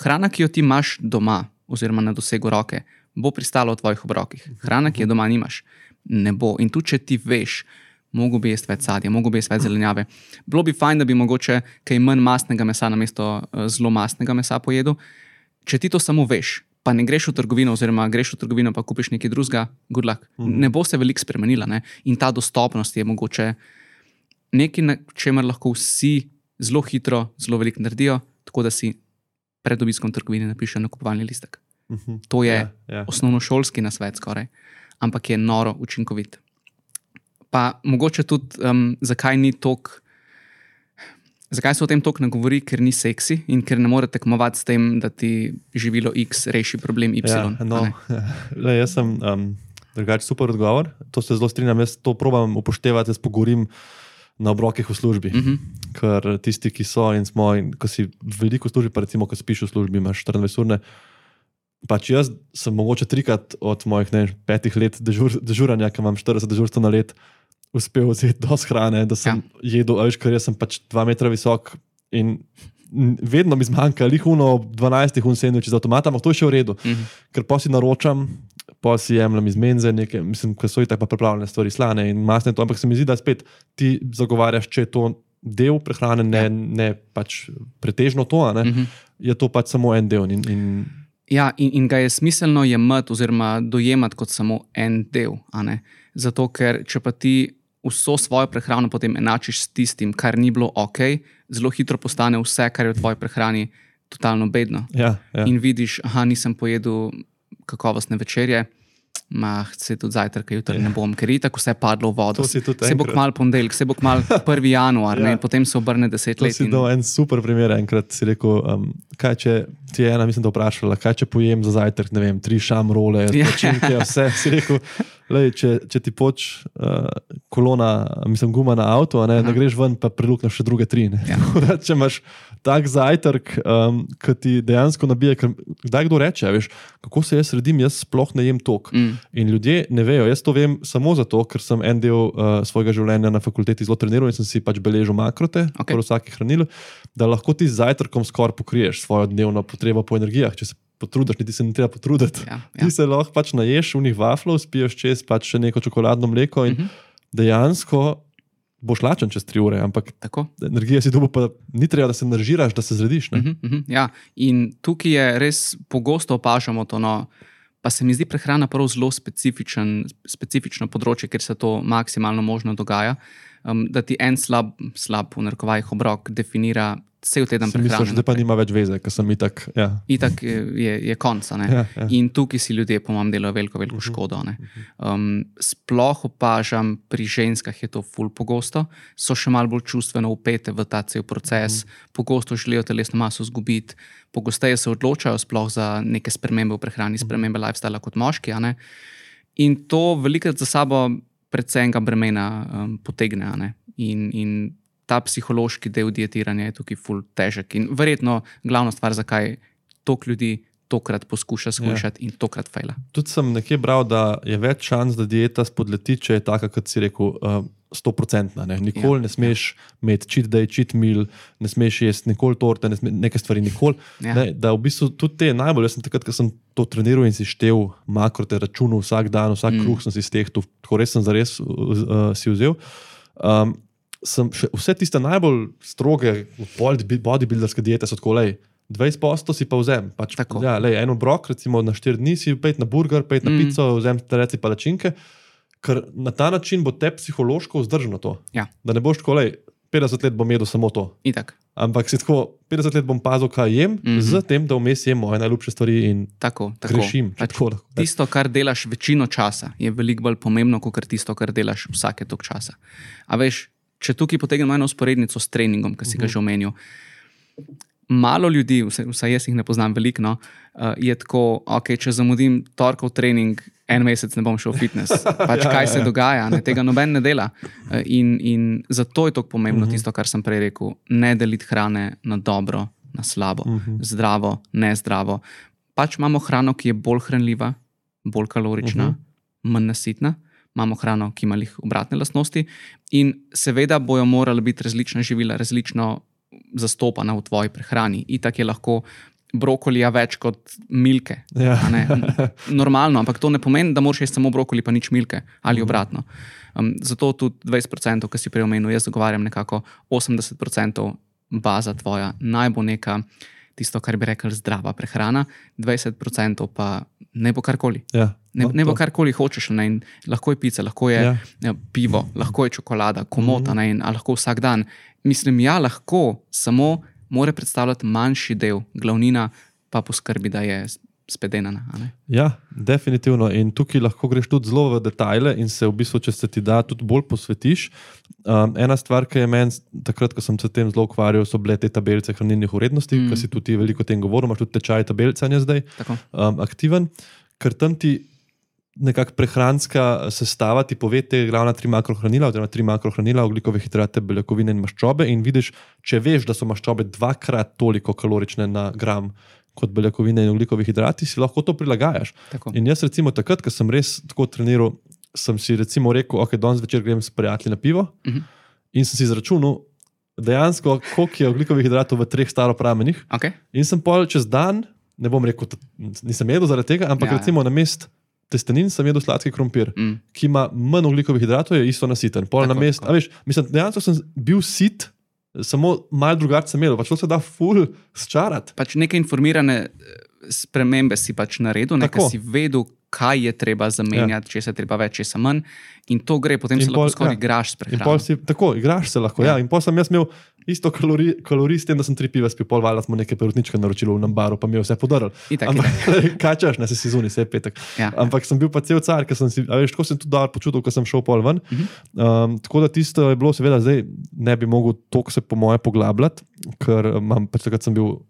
Hrana, ki jo ti imaš doma, oziroma na dosegu roke, bo pristala v tvojih obrokih. Hrana, ki jo doma nimaš, ne bo. In tu, če ti veš, mogo bi jesti več sadja, mogo bi jesti več zelenjave. Bilo bi fajn, da bi mogoče kaj manj mastnega mesa namesto uh, zelo mastnega mesa pojedel. Če ti to samo veš, pa ne greš v trgovino, oziroma greš v trgovino, pa kupiš nekaj drugega, good luck. Ne bo se veliko spremenila. Ne? In ta dostopnost je mogoče nekaj, na čemer lahko vsi zelo hitro, zelo veliko naredijo, tako da si pred obiskom trgovine napišejo nakupovalni listek. Mhm. To je Ja, ja. osnovnošolski nasvet, skoraj, ampak je noro učinkovit. Pa mogoče tudi, um, zakaj ni tok. Zakaj se o tem toliko ne govori, ker ni seksi in ker ne more tekmovati s tem, da ti živilo X reši problem Y. Ja, no, [LAUGHS] le, jaz sem um, drugačen super odgovor. To se zelo strinjam, jaz to probam upoštevati, jaz pogovorim na obrokih v službi. Mhm. Ker tisti, ki so in smo, in ko si veliko služi, pa recimo, ko spiš v službi, imaš 24 urne. Pač jaz sem mogoče trikrat od mojih ne, petih let dežur, dežuranja, ki imam 40 dežurstv na let, uspel vzeti dosti hrane, da sem ja. jedel, veš, ker sem pač 2 metra visok in vedno mi zmanjka, lihuno ob 12 un sendvič z avtomata, ampak to je še v redu, Mhm. ker pa si naročam. Pa si jemljem iz menze, nekaj, mislim, da so tako pripravljene stvari, slane in masne. To, ampak se mi zdi, da spet ti zagovarjaš, če je to del prehrane, ne, Ja. ne pač pretežno to, ne, Mhm. je to pač samo en del. In, in, Ja, in, in ga je smiselno jemati oziroma dojemati kot samo en del. Zato, ker če pa ti vso svojo prehrano potem enačiš s tistim, kar ni bilo ok, zelo hitro postane vse, kar je v tvoji prehrani, totalno bedno. ja, ja. In vidiš, da nisem pojedel kakovostne večerje. Mah, se tudi zajtrk, jutri ne bom, ker je tako vse padlo v vodo. Se bo enkrat. kmalu ponedeljek, se bo kmalu [LAUGHS] 1. januar, ja. Ja. ne, in potem se obrne deset To let. si in- dal en super primer. Enkrat si rekel, um, kaj če ti je ena, mislim, da vprašala, kaj če pojem za zajtrk, ne vem, tri šamrole, Ja. počinke, vse. Si rekel, lej, če, če ti poč uh, kolona, mislim, guma na avto, ne, ne greš ven, pa prilukneš še druge tri. ne. Ja. [LAUGHS] Tako da, če imaš tak zajtrk, um, ki ti dejansko nabije, ker kdaj kdo reče, veš, kako se jaz redim, jaz sploh ne jem tok. Mm. In ljudje ne vejo. Jaz to vem samo zato, ker sem en del uh, svojega življenja na fakulteti zelo treniral in sem si pač beležil makrote, okay. vsake hranil, da lahko ti z zajtrkom skoraj pokriješ svojo dnevno potrebo po energijah. Če se potrudiš, niti se ne treba potruditi. Ja, Ja. Ti se lahko pač naješ unih vaflov, spiješ čez pač še neko čokoladno mleko in Mhm. uh -huh. dejansko boš lačen čez tri ure, ampak Tako. energija si dobo, pa ni treba, da se naržiraš, da se zrediš. ne. Uh -huh, uh -huh, ja. In tukaj je res pogosto opažamo to. No, pa se mi zdi prehrana prav zelo specifičen, specifično področje, ker se to maksimalno možno dogaja. Um, da ti en slab, slab v narekovajih obrok definira cel teden misliš, prehrane. da pa nima več veze, ker sem itak. Ja. Itak je, je, je konc. a ne. Ja, ja. In tukaj si ljudje, po mojem, delajo veliko, veliko škodo. a ne. Um, sploh opažam, pri ženskah je to ful pogosto, so še malo bolj čustveno upete v ta cel proces, pogosto želijo telesno maso izgubiti, pogosteje se odločajo sploh za neke spremembe v prehrani, spremembe lifestyla kot moški. In to velikokrat za sabo predvsem bremena um, potegne. In, in ta psihološki del dietiranja je tukaj ful težek. In verjetno glavna stvar, zakaj toliko ljudi tokrat poskuša skušati ja. in tokrat fejla. Tudi sem nekje bral, da je več šans, da dieta spodleti, če je taka, kot si rekel. Uh, Stoprocentna. Ne. Nikoli ja, ne smeš ja. imeti cheat day, cheat meal, ne smeš jesti nikoli torte, ne sme, neke stvari nikoli. Ja. Ne, da v bistvu tudi te najbolj, jaz sem takrat, ko sem to treniral in si štev makrote, računal vsak dan, vsak mm. kruh sem si stehtel, tako res sem zares uh, si vzel. Um, sem še vse tiste najbolj stroge bodybuilderske diete so tako le. 20 posto si pa vzem. Pač, ja, lej, eno brok, recimo na 4 dni, si pet na burger, pet na mm. pico, vzem te reci palačinke, ker na ta način bo te psihološko vzdržno to. Ja. Da ne boš tako, lej, 50 let bom jedel samo to. Itak. Ampak si tako, 50 let bom pazil, kaj jem, mm -hmm. z tem, da vmes jem moje najljubše stvari in tako, tako. grešim. Pač tako, tisto, kar delaš večino časa, je veliko bolj pomembno, kot tisto, kar delaš vsake tok časa. A veš, če tukaj potegnem eno usporednico s treningom, ki si ga uh mhm. -huh. že omenil. Malo ljudi, vsaj jaz jih ne poznam veliko, no, uh, je tako, okay, če zamudim torkov trening, en mesec ne bom šel v fitness. [LAUGHS] Pač, ja, kaj ja, se ja. dogaja, ne, tega noben ne dela. Uh, in, in zato je tako pomembno uh mhm. -huh. tisto, kar sem prej rekel: ne deliti hrane na dobro, na slabo, uh mhm. -huh. zdravo, ne zdravo. Pač imamo hrano, ki je bolj hranljiva, bolj kalorična, uh -huh. manj nasitna imamo hrano, ki ima jih obratne lastnosti, in seveda bojo morala biti različna živila, različno zastopana v tvoji prehrani. Itak je lahko brokolija več kot milke. Ja. [LAUGHS] Normalno, ampak to ne pomeni, da moraš jesti samo brokoli, pa nič milke ali mhm. obratno. Um, zato tudi 20%, ki si prej omenil, jaz zagovarjam nekako 80% baza tvoja, naj bo neka. Tisto, kar bi rekel, zdrava prehrana, 20% pa ne bo karkoli. Ja. Ne, no, ne bo karkoli hočeš, ne, lahko je pica, lahko je ja. Ja, pivo, lahko je čokolada, komota, mm -hmm. ne, lahko vsak dan. Mislim, ja, lahko, samo mora predstavljati manjši del, glavnina pa poskrbi, da je spedena. Ja, definitivno. In tukaj lahko greš tudi zelo v detajle in se v bistvu, če se ti da, tudi bolj posvetiš. Um, ena stvar, ki je meni, takrat, ko sem se tem zelo ukvarjal, so bile te tabelice hranilnih vrednosti, mm. ki si tudi veliko o tem govoril, imaš tudi tečaj tabelicanja zdaj um, aktiven, ker tam ti nekakšna prehranska sestava ti pove, te glavna tri makrohranila, oziroma tri makrohranila, oglikove hidrate, beljakovine in maščobe. In vidiš, če veš, da so maščobe dvakrat toliko kalorične na gram kot beljakovine in oglikove hidrate, si lahko to prilagajaš. Tako. In jaz, recimo, takrat, ko sem res tako treniral, sem si recimo rekel, ok, danes večer grem s prijatelji na pivo uh mhm. -huh. in sem si izračunal. Dejansko, koliko je oglikovih hidratov v treh staropramenih. Okay. In sem pol čez dan, ne bom rekel, da nisem jedel zaradi tega, ampak ja, recimo ja. na mest testenin sem jedel sladki krompir, mm. ki ima manj ugljikovih hidratov, je isto nasiten. Pol na mest. Mislim, dejansko sem bil sit, samo malo drugače sem jedel, pač to se da ful sčarati. Pač neke informirane eh, spremembe si pač naredil, nekaj si vedel, kaj je treba zamenjati, ja. če se treba več, če se manj. In to gre, potem in se pol, lahko skoraj ja. igraš s prehrano. Tako, igraš se lahko. Ja. Ja. In potem sem jaz imel isto kalorij, kalorij s tem, da sem tri piva spil, pol valjda smo nekaj perutnička naročili v Nambaru, pa mi je vse podaril. Kaj češ, ne se si zunaj, vse petek. Ja. Ampak sem bil pa cel car, ker sem si, veš, tako sem tudi dal počutil, ko sem šel pol ven. Uh -huh. um, tako da tisto je bilo, seveda, zdaj ne bi mogel toliko se po moje poglabljati, ker imam, pač takrat sem bil.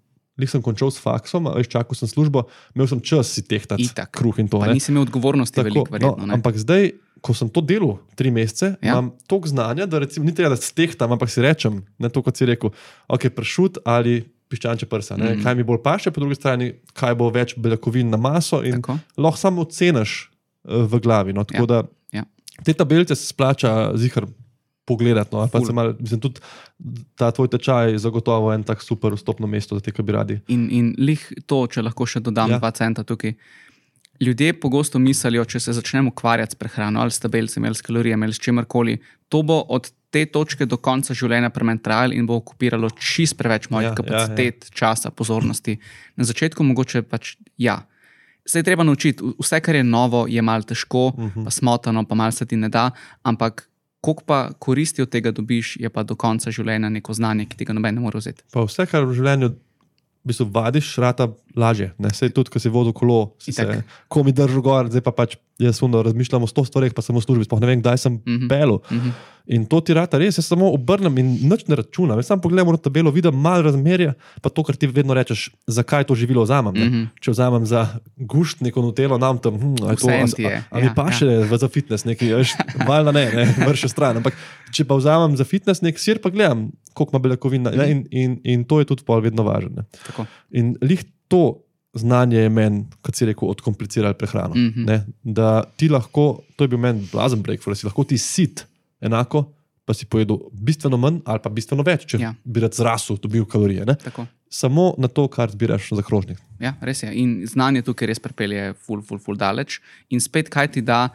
Nisem končal s faksom, veš, čakal sem službo, imel sem čas si tehtati kruh in to. Nisem imel odgovornosti, veliko, no, verjetno, no, ampak zdaj ko sem to delal tri mesece, ja. imam toliko znanja, da recimo, ni treba, da stehtam, ampak si rečem, ne to, kot si rekel, ok, pršut ali piščanče prsa, mm -hmm. kaj mi bolj paše, po drugi strani, kaj bo več beljakovin na maso in tako. lahko samo oceniš uh, v glavi. No, ja. da, ja. Te tabelice se splača zihar. Pogledati, no, mal, mislim, tudi ta tvoj tečaj je zagotovo en tak super vstopno mesto za te, ki bi radi. In, in lih to, če lahko še dodam ja. dva centa tukaj. Ljudje pogosto mislijo, če se začnemo ukvarjati s prehrano ali s tabelcem ali s kalorijami ali s čemarkoli, to bo od te točke do konca življenja prementrajalo in bo okupiralo čist preveč mojih ja, kapacitet, ja, ja. časa, pozornosti. Na začetku mogoče pač ja. Se je treba naučiti, vse, kar je novo, je malo težko, uh mhm. -huh. pa smotano, pa malo se ti ne da, ampak koliko pa koristi od tega dobiš, je pa do konca življenja neko znanje, ki ti ga noben ne more vzeti. Pa vse, kar v življenju v bistvu vadiš, rata lažje. Ne? Sej tudi, ko si vodil kolo, si se komi držal gor, zdaj pa pač jaz sundo razmišljam o sto stvareh, pa sem v službi, spoh ne vem, kdaj sem mm -hmm. pel. Mm -hmm. In to ti rata res, jaz samo obrnem in nič ne računam. Jaz samo pogledam na tabelo, vidim malo razmerja, pa to, kar ti vedno rečeš, zakaj to živilo vzamem. Mm -hmm. Če vzamem za gušt neko nutelo, nam tam, hm, a, to, a, a, a ja, pa še ja. za fitness, veš, valjda ne, ne [LAUGHS] vrši stran. Ampak če pa vzamem za fitness nek sir, pa gledam, koliko ima beljakovin. Mm -hmm. in, in, in to je tudi pol vedno važno. In lih to znanje je meni, kot si rekel, odkompliciralo prehrano. Mm. -hmm. Da ti lahko, to je bil meni blazen breakfast, lahko ti sit enako, pa si pojedel bistveno manj ali pa bistveno več, če Ja. bi rad zrasel, dobil kalorije. Samo na to, kar zbiraš za krožnik. Ja, res je. In znanje tukaj res pripelje, ful, ful, ful daleč. In spet, kaj ti da,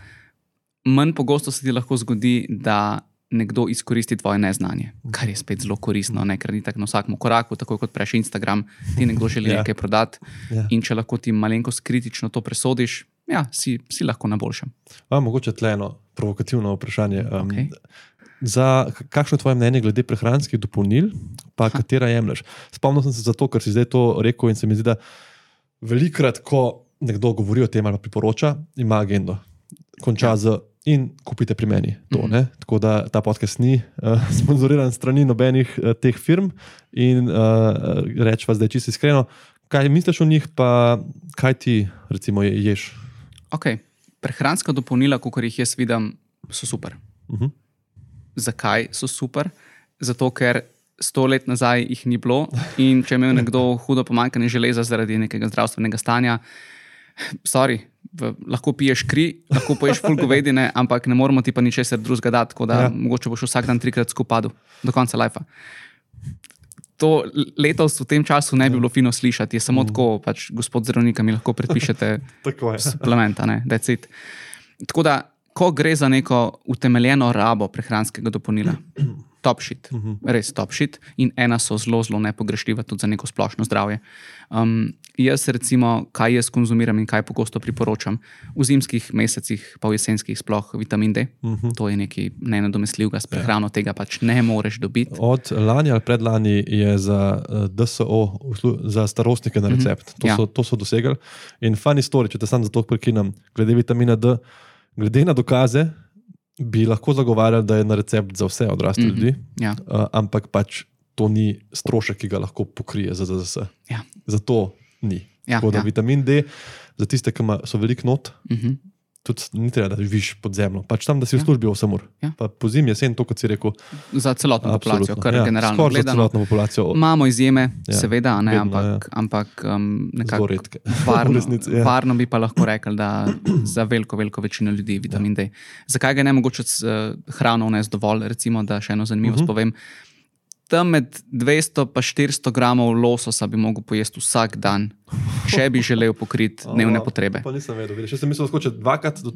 manj pogosto se ti lahko zgodi, da nekdo izkoristi tvoje neznanje, kar je spet zelo koristno, ne? ker ni tako na vsakem koraku, tako kot prejš Instagram, ti nekdo želi [LAUGHS] Ja. nekaj prodati. Ja. In če lahko ti malenkost kritično to presodiš, ja, si, si lahko na boljšem. A, mogoče tle eno provokativno vprašanje. Um, Okej. Za kakšno je tvoje mnenje glede prehranskih dopolnil, pa ha. katera jemliš? Spomnil sem se zato, ker si zdaj to rekel in se mi zdi, da velikrat, ko nekdo govori o tem ali priporoča, ima agendo. Konča ja. z in kupite pri meni to. Mm. Tako da ta podcast ni uh, [LAUGHS] sponzoriran strani nobenih uh, teh firm in uh, rečva zdaj čisto iskreno. Kaj misliš o njih, pa kaj ti recimo je- ješ? Okay. Prehranska dopolnila, kot jih jaz vidim, so super. Uh -huh. Zakaj so super? Zato, ker sto let nazaj jih ni bilo in če je imel nekdo hudo pomankanje železa zaradi nekega zdravstvenega stanja, sorry, v, lahko piješ kri, lahko poješ ful govedine, ampak ne moramo ti pa ničesar drugega dati, tako da ja. Mogoče boš vsak dan trikrat skupaj do konca life. To letos v tem času ne bi bilo fino slišati, je samo mm. tako, pač gospod zdravnik, mi lahko predpišete [LAUGHS] Tako je. suplementa, ne, that's it. Tako da, ko gre za neko utemeljeno rabo prehranskega dopolnila, [CLEARS THROAT] top shit, res top shit, in ena so zelo, zelo nepogrešljiva tudi za neko splošno zdravje. Um, jaz, recimo, kaj jaz konzumiram in kaj pogosto priporočam, v zimskih mesecih, pa v jesenskih, sploh vitamin D, uh -huh. to je nekaj nenadomestljivega s prehrano, tega pač ne moreš dobiti. Od lani ali predlani je za eh, DSO, za starostnike na recept. To, Ja. so, to so dosegli. In fani story, če te sam za to prekinem, glede vitamina D, glede na dokaze, bi lahko zagovarjali, da je na recept za vse odrasle mm -hmm. ljudi, Ja, uh, ampak pač to ni strošek, ki ga lahko pokrije za ZZS. ja. Zato ni. Ja, Tako da ja. vitamin D, za tiste, ki ima- so veliko not, Uh -huh. Tudi ni treba, da živiš pod zemljo. Pač tam, da si v Ja. službi 8 ur. Ja. Pa po zimi, jesen, to, kot si rekel, Za celotno populacijo, absolutno. kar ja, generalno skoraj za gledano. celotno populacijo. Imamo izjeme, ja, Ja, seveda, a ne, vedno, ampak, ampak um, nekako redke. [LAUGHS] Varno, V resnici, ja. varno bi pa lahko rekli, da [CLEARS THROAT] za veliko, veliko večino ljudi vitamin D. Zakaj ga ne mogoče s uh, hrano vnesti dovolj? Recimo, da še eno zanimivost uh Mhm. -huh. povem. Tam med 200 in 400 gramov lososa bi lahko pojedel vsak dan, če bi želel pokriti [LAUGHS] dnevne potrebe. Pa nisem vedel, vidiš. Jaz sem mislil, da če dvakrat, do-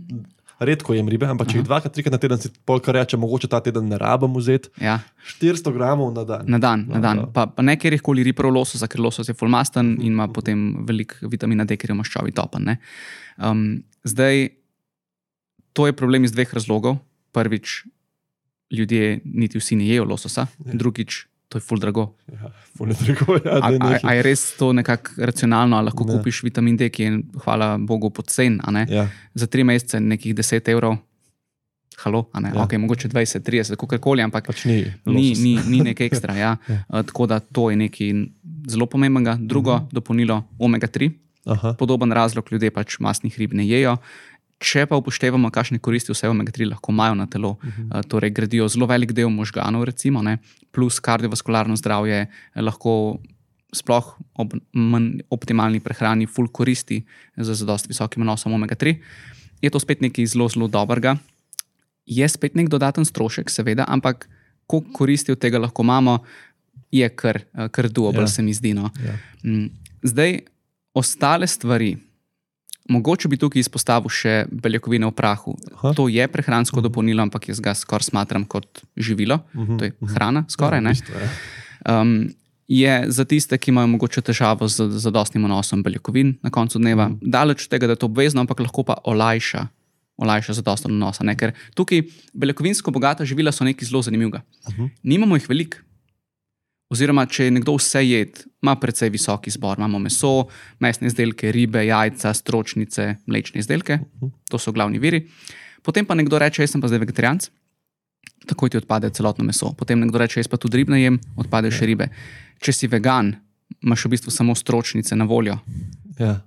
redko jem ribe, ampak če jih dvakrat, trikrat na teden si polka reče, mogoče ta teden ne rabim vzeti. Ja, 400 gramov na dan. na dan, na Ja, dan. ja. Pa, pa ne kjerkoli riprov lososa, ker losos je fulmasten in ima potem veliko vitamina D, ker je v maščobi topen. ne. Um, zdaj, to je problem iz dveh razlogov. Prvič, ljudje niti vsi ne jejo lososa, drugič, to je ful drago. Ja, ful drago, ja, A, a, a je res to nekako racionalno, ali lahko Ne. kupiš vitamin D, ki je, hvala Bogu, pocen, ne? Ja, za tri mesece nekih 10 evrov. Halo, ne, Ja. okay, mogoče 20, 30, kako koli, ampak pač ni. ni, ni, ni nekaj ekstra. Ja. [LAUGHS] Ja. Uh, tako da to je nekaj zelo pomembnega. Drugo, uh -huh. dopolnilo omega-3, Aha, podoben razlog, ljudje pač masnih rib ne jejo. Če pa upoštevamo, kakšne koristi vse omega-3 lahko imajo na telo, uh -huh. uh, torej gradijo zelo velik del možganov, recimo, ne, plus kardiovaskularno zdravje, eh, lahko sploh ob manj optimalni prehrani, ful koristi za zadost visokim nosom omega-3, je to spet nekaj zelo, zelo dobrega. Je spet nek dodaten strošek, seveda, ampak koliko koristi od tega lahko imamo, je kar, eh, kar duobel, Ja. ja. se mi zdi. No. ja. Mm, Zdaj, ostale stvari. Mogoče bi tukaj izpostavil še beljakovine v prahu. Aha. To je prehransko dopolnilo, ampak jaz ga skoraj smatram kot živilo, Mhm, to je hrana, skoraj Ja, bistvu, ja. Um, je za tiste, ki imajo mogoče težavo z zadostnim vnosom beljakovin na koncu dneva, mm. daleč od tega, da je to obvezno, ampak lahko pa olajša, olajša zadostno vnosa. Ne? Ker tukaj beljakovinsko bogata živila so nekaj zelo zanimivega. Uh -huh. Nimamo jih veliko. Oziroma, če je nekdo vse jed, ima precej visok izbor. Imamo meso, mesne izdelke, ribe, jajca, stročnice, mlečne izdelke, to so glavni viri. Potem pa nekdo reče, jaz sem pa zdaj vegetarijanc, takoj ti odpade celotno meso. Potem nekdo reče, jaz pa tudi ribne jem, odpade še ribe. Če si vegan, imaš v bistvu samo stročnice na voljo. ja.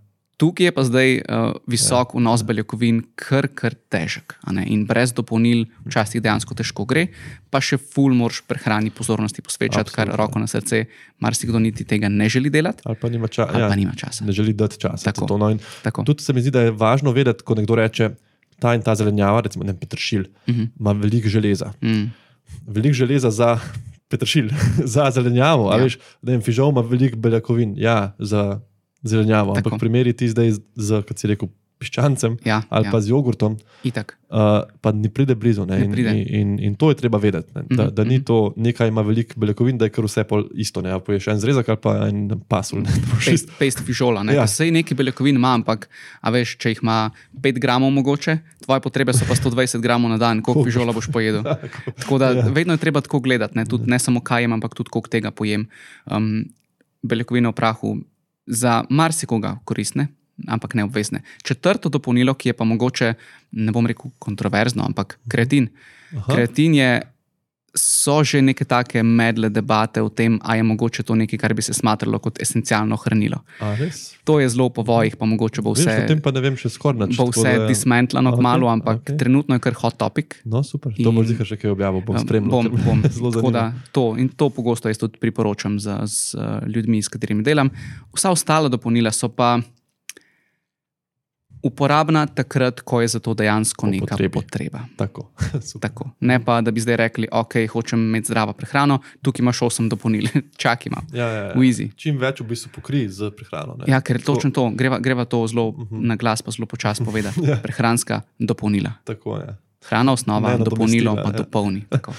Tukaj je pa zdaj uh, visok ja. vnos beljakovin, kar, kar težek. In brez dopolnil včasih dejansko težko gre, pa še ful moraš prehrani pozornosti posvečati, kar roko na srce, marsikdo niti tega ne želi delati. Ali pa nima, ča, Ali ja, pa nima časa. Ne želi dati časa. Tako. To, no, Tako. tudi se mi zdi, da je važno vedeti, ko nekdo reče, ta in ta zelenjava, recimo ne, petršilj, uh -huh. ima veliko železa. Mm. Veliko železa za [LAUGHS] petršilj, [LAUGHS] za zelenjavo. Ja. Ja. Veš, ne vem, fižol ima veliko beljakovin, ja, za zelenjavo. Ampak primeri ti zdaj z, kot si rekel, piščancem Ja, ali ja. pa z jogurtom. Itak. Uh, pa ni pride blizu. Ne? Ne In, pride. in, in, in to je treba vedeti. Ne? Da, Mhm, da ni to nekaj, ima veliko beljakovin, da je kar vse pol isto. Ne? A Poješ en zrezek ali pa en pasul. Ne? Pest, pest fižola. Ja. Ja. Sej neki beljakovin ima, ampak a veš, če jih ima 5 gramov, mogoče, tvoje potrebe so pa 120 gramov na dan, koliko fižola boš pojedel. [LAUGHS] Tako da Ja. ja. vedno je treba tako gledati, ne, tudi, ne samo kaj jem, ampak tudi koliko tega pojem. Um, beljakovine v prahu za marsikoga koristne. Ampak ne obvezne. Četrto dopolnilo, ki je pa mogoče, ne bom rekel kontroverzno, ampak kreatin. Aha. Kreatin je, so že neke take medle debate o tem, ali je mogoče to nekaj, kar bi se smatralo kot esencialno hranilo. A, res? To je zelo po vojih, pa mogoče bo Veš, o tem vse, pa ne vem še skoraj nič. bo vse da- dismentlano Ok, okay, kmalo, ampak ok. okay. trenutno je kar hot topic. No, super. To bo In- zdaj še kaj objavil, bom Um, spremljal. Bom, bom. [LAUGHS] Zelo Tako da zanimivo. to, in to pogosto jaz tudi priporočam z, z uh, ljudmi, s katerimi delam. Vsa ostala dopolnila so pa uporabna takrat, ko je za to dejansko Po neka potrebi. potreba. Tako. [LAUGHS] Tako. Ne pa, da bi zdaj rekli, ok, hočem imeti zdravo prehrano, tukaj imaš 8 dopolnil, [LAUGHS] čakaj imam. Ja, ja, ja. Easy. Čim več v bistvu pokrij z prehrano. Ne? Ja, ker je točno to, greva, greva to zelo uh Mhm. -huh. na glas, pa zelo počasi povedati. [LAUGHS] Ja. Prehranska dopolnila. Tako je. Hrana osnova, Ne dopolnilo pa ja. dopolni. Tako.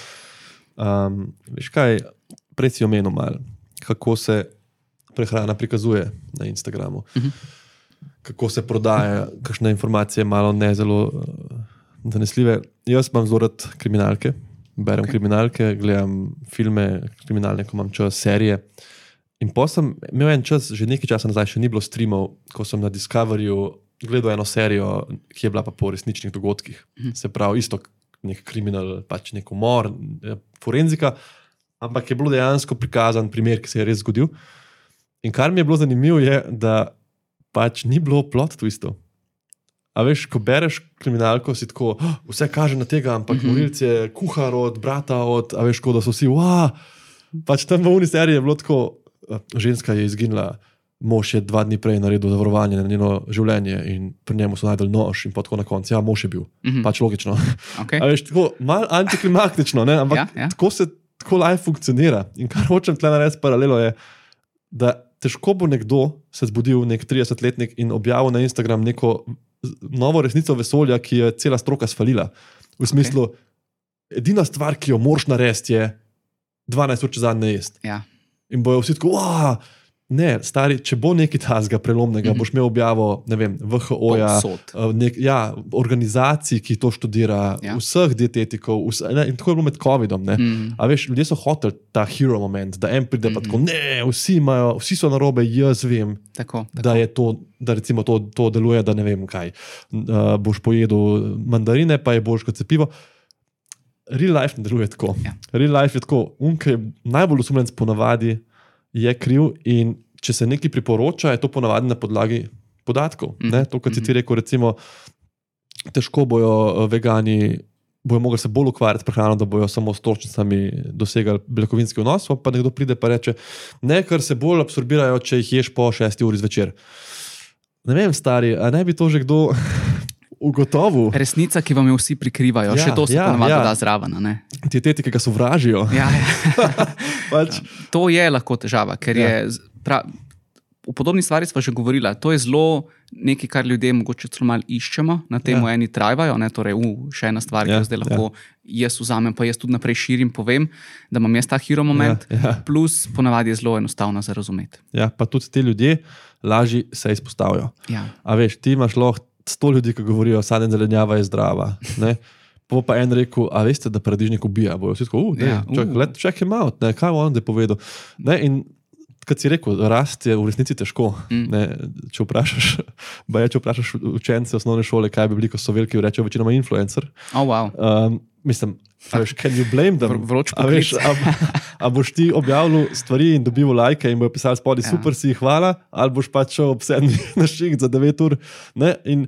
Um, veš kaj, prej si omenil malo, kako se prehrana prikazuje na Instagramu, uh Mhm. -huh. Kako se prodaja, kakšne informacije malo ne zelo uh, zanesljive. Jaz imam zelo rad kriminalke, berem okay. Ok. kriminalke, gledam filme, kriminalne, ko imam čas, serije. In pa sem imel en čas, že nekaj časa nazaj, še ni bilo streamov, ko sem na Discoveryju gledal eno serijo, ki je bila pa po resničnih dogodkih. Se pravi, isto nek kriminal, pač nek umor, eh, forenzika, ampak je bilo dejansko prikazan primer, ki se je res zgodil. In kar mi je bilo zanimivo, je, da pač ni bilo plot twistov. A veš, ko bereš kriminalko, si tako, "Oh, vse kaže na tega, ampak mm -hmm. morilc je kuhar od brata, od, a veš, kot da so vsi, wow. Pač tam v uni seriji je bilo tako, eh, ženska je izginila, mož je dva dni prej naredil zavarovanje na njeno življenje in pri njemu so najdel nož in tako na koncu, ja, mož je bil. Mm. -hmm. Pač logično. Okay. A veš, tako malo antiklimaktično, ne? ampak Ja, ja. tako se tako life funkcionira. In kar hočem tle narediti paralelo je, da težko bo nekdo se zbudil, nek 30-letnik in objavil na Instagram neko novo resnico vesolja, ki je cela stroka svalila. V smislu, okay. edina stvar, ki jo moraš narediti, je 12 ur čez dan ne jesti. Ja. In bojo vsi tako, wow! Ne, stari, če bo nekaj tasga prelomnega, mm. -hmm. boš imel objavo, ne vem, VHO-ja, Povsod. Uh, nek, ja, organizacij, ki to študira, ja. Ja. vseh dietetikov, vse, ne, in tako je bilo med COVID-om. Mm. A veš, ljudje so hoteli ta hero moment, da en pride mm -hmm. pa tako, ne, vsi, imajo, vsi so na robe, jaz vem, Tako, tako. da, je to, da recimo to, to deluje, da ne vem kaj. Uh, boš pojedel mandarine, pa je boš kot cepivo. Real life ne deluje tako. Ja. Real life je tako, unke najbolj usumljenc ponavadi je kriv in če se nekaj priporoča, je to ponavadi na podlagi podatkov. Mm Mhm. -hmm. To, kot si ti rekel, recimo, težko bojo eh, vegani. Bojo mogli se bolj ukvarjati s prehrano, da bojo samo s točnicami dosegali beljakovinski vnos, pa nekdo pride in reče: Ne, ker se bolj absorbirajo, če jih ješ po 6 uri zvečer. Ne vem, stari, a ne bi to že kdo ugotovil? Resnica, ki vam jo vsi prikrivajo, Ja, ja, še to se ja, ja, ponavadi ja. ja. da zraven. ne? Dietetike, ki ga sovražijo. Ja, ja. [LAUGHS] Pač, To je lahko težava, ker Ja. ja. je. Pra, v podobni stvari smo že govorili. To je zelo nekaj, kar ljudje mogoče celo malo iščemo, na tem Ja. ja. eni trajvajo. Ne, torej, uh, še ena stvar, Ja, ki jo zdaj lahko ja. jaz vzamem, pa jaz tudi naprej širim, povem, da imam jaz ta hero moment. Ja, ja. Plus, ponavadi je zelo enostavno za razumeti. ja, pa tudi ti ljudje lažje se izpostavijo. Ja. A veš, ti imaš lahko sto ljudi, ki govorijo, da sadna zelenjava je zdrava. Ne? Pa pa en rekel, a veste, da paradižnik ubija. Bojo vsi tako, uh, Ja, ja, čak, uh. let, check him out, ne, kaj on je povedal. Ne, in kot si rekel, rast je v resnici težko. Mm. Ne, če vprašaš, [LAUGHS] baje, če vprašaš učence osnovne šole, kaj bi bili, ko so veliki, rečejo večinoma influencer. Oh, wow. Um, mislim, a veš, can you blame them? Vr- vroč A, veš, poklic. a, a boš ti objavil stvari in dobil lajke in bojo pisali spodaj, Ja. super si, hvala, ali boš pač šel ob sedmih [LAUGHS] na šiht za 9 ur. Ne? In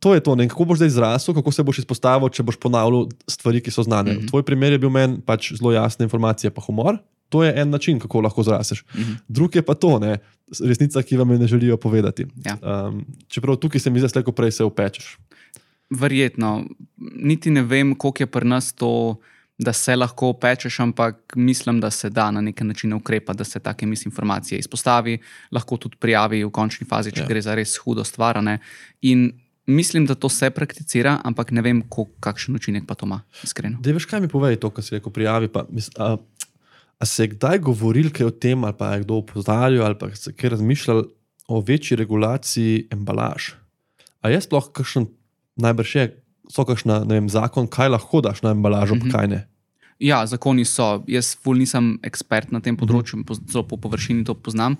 to je to, ne? kako boš zdaj zrasel, kako se boš izpostavil, če boš ponavljal stvari, ki so znane. Mm. -hmm. Tvoj primer je bil meni pač zelo jasne informacije, pa humor. To je en način, kako lahko zraseš. Mhm. Drug je pa to, ne? resnica, ki vam je ne želijo povedati. Ja. Um, čeprav tukaj se mi zdi, da prej se upečeš. Verjetno. Niti ne vem, koliko je pri nas to, da se lahko pečeš, ampak mislim, da se da na neki način ukrepati, da se take misinformacije izpostavi, lahko tudi prijavi v končni fazi, če Ja. gre za res hudo stvar. In mislim, da to se prakticira, ampak ne vem, koliko, kakšen učinek pa to ima, iskreno. Da, veš, kaj mi povej to, kar si rekel, prijavi. Pa, mis, a, a se je kdaj govoril kaj o tem, ali pa je kdo opozarjal, ali pa se je kaj razmišljal o večji regulaciji embalaž? A je sploh kakšen, najbrž je, so kakšna, ne vem, zakon, kaj lahko daš na embalažo, mm -hmm. kaj ne? Ja, zakoni so. Jaz, ful, nisem ekspert na tem področju, poz- zelo po površini to poznam.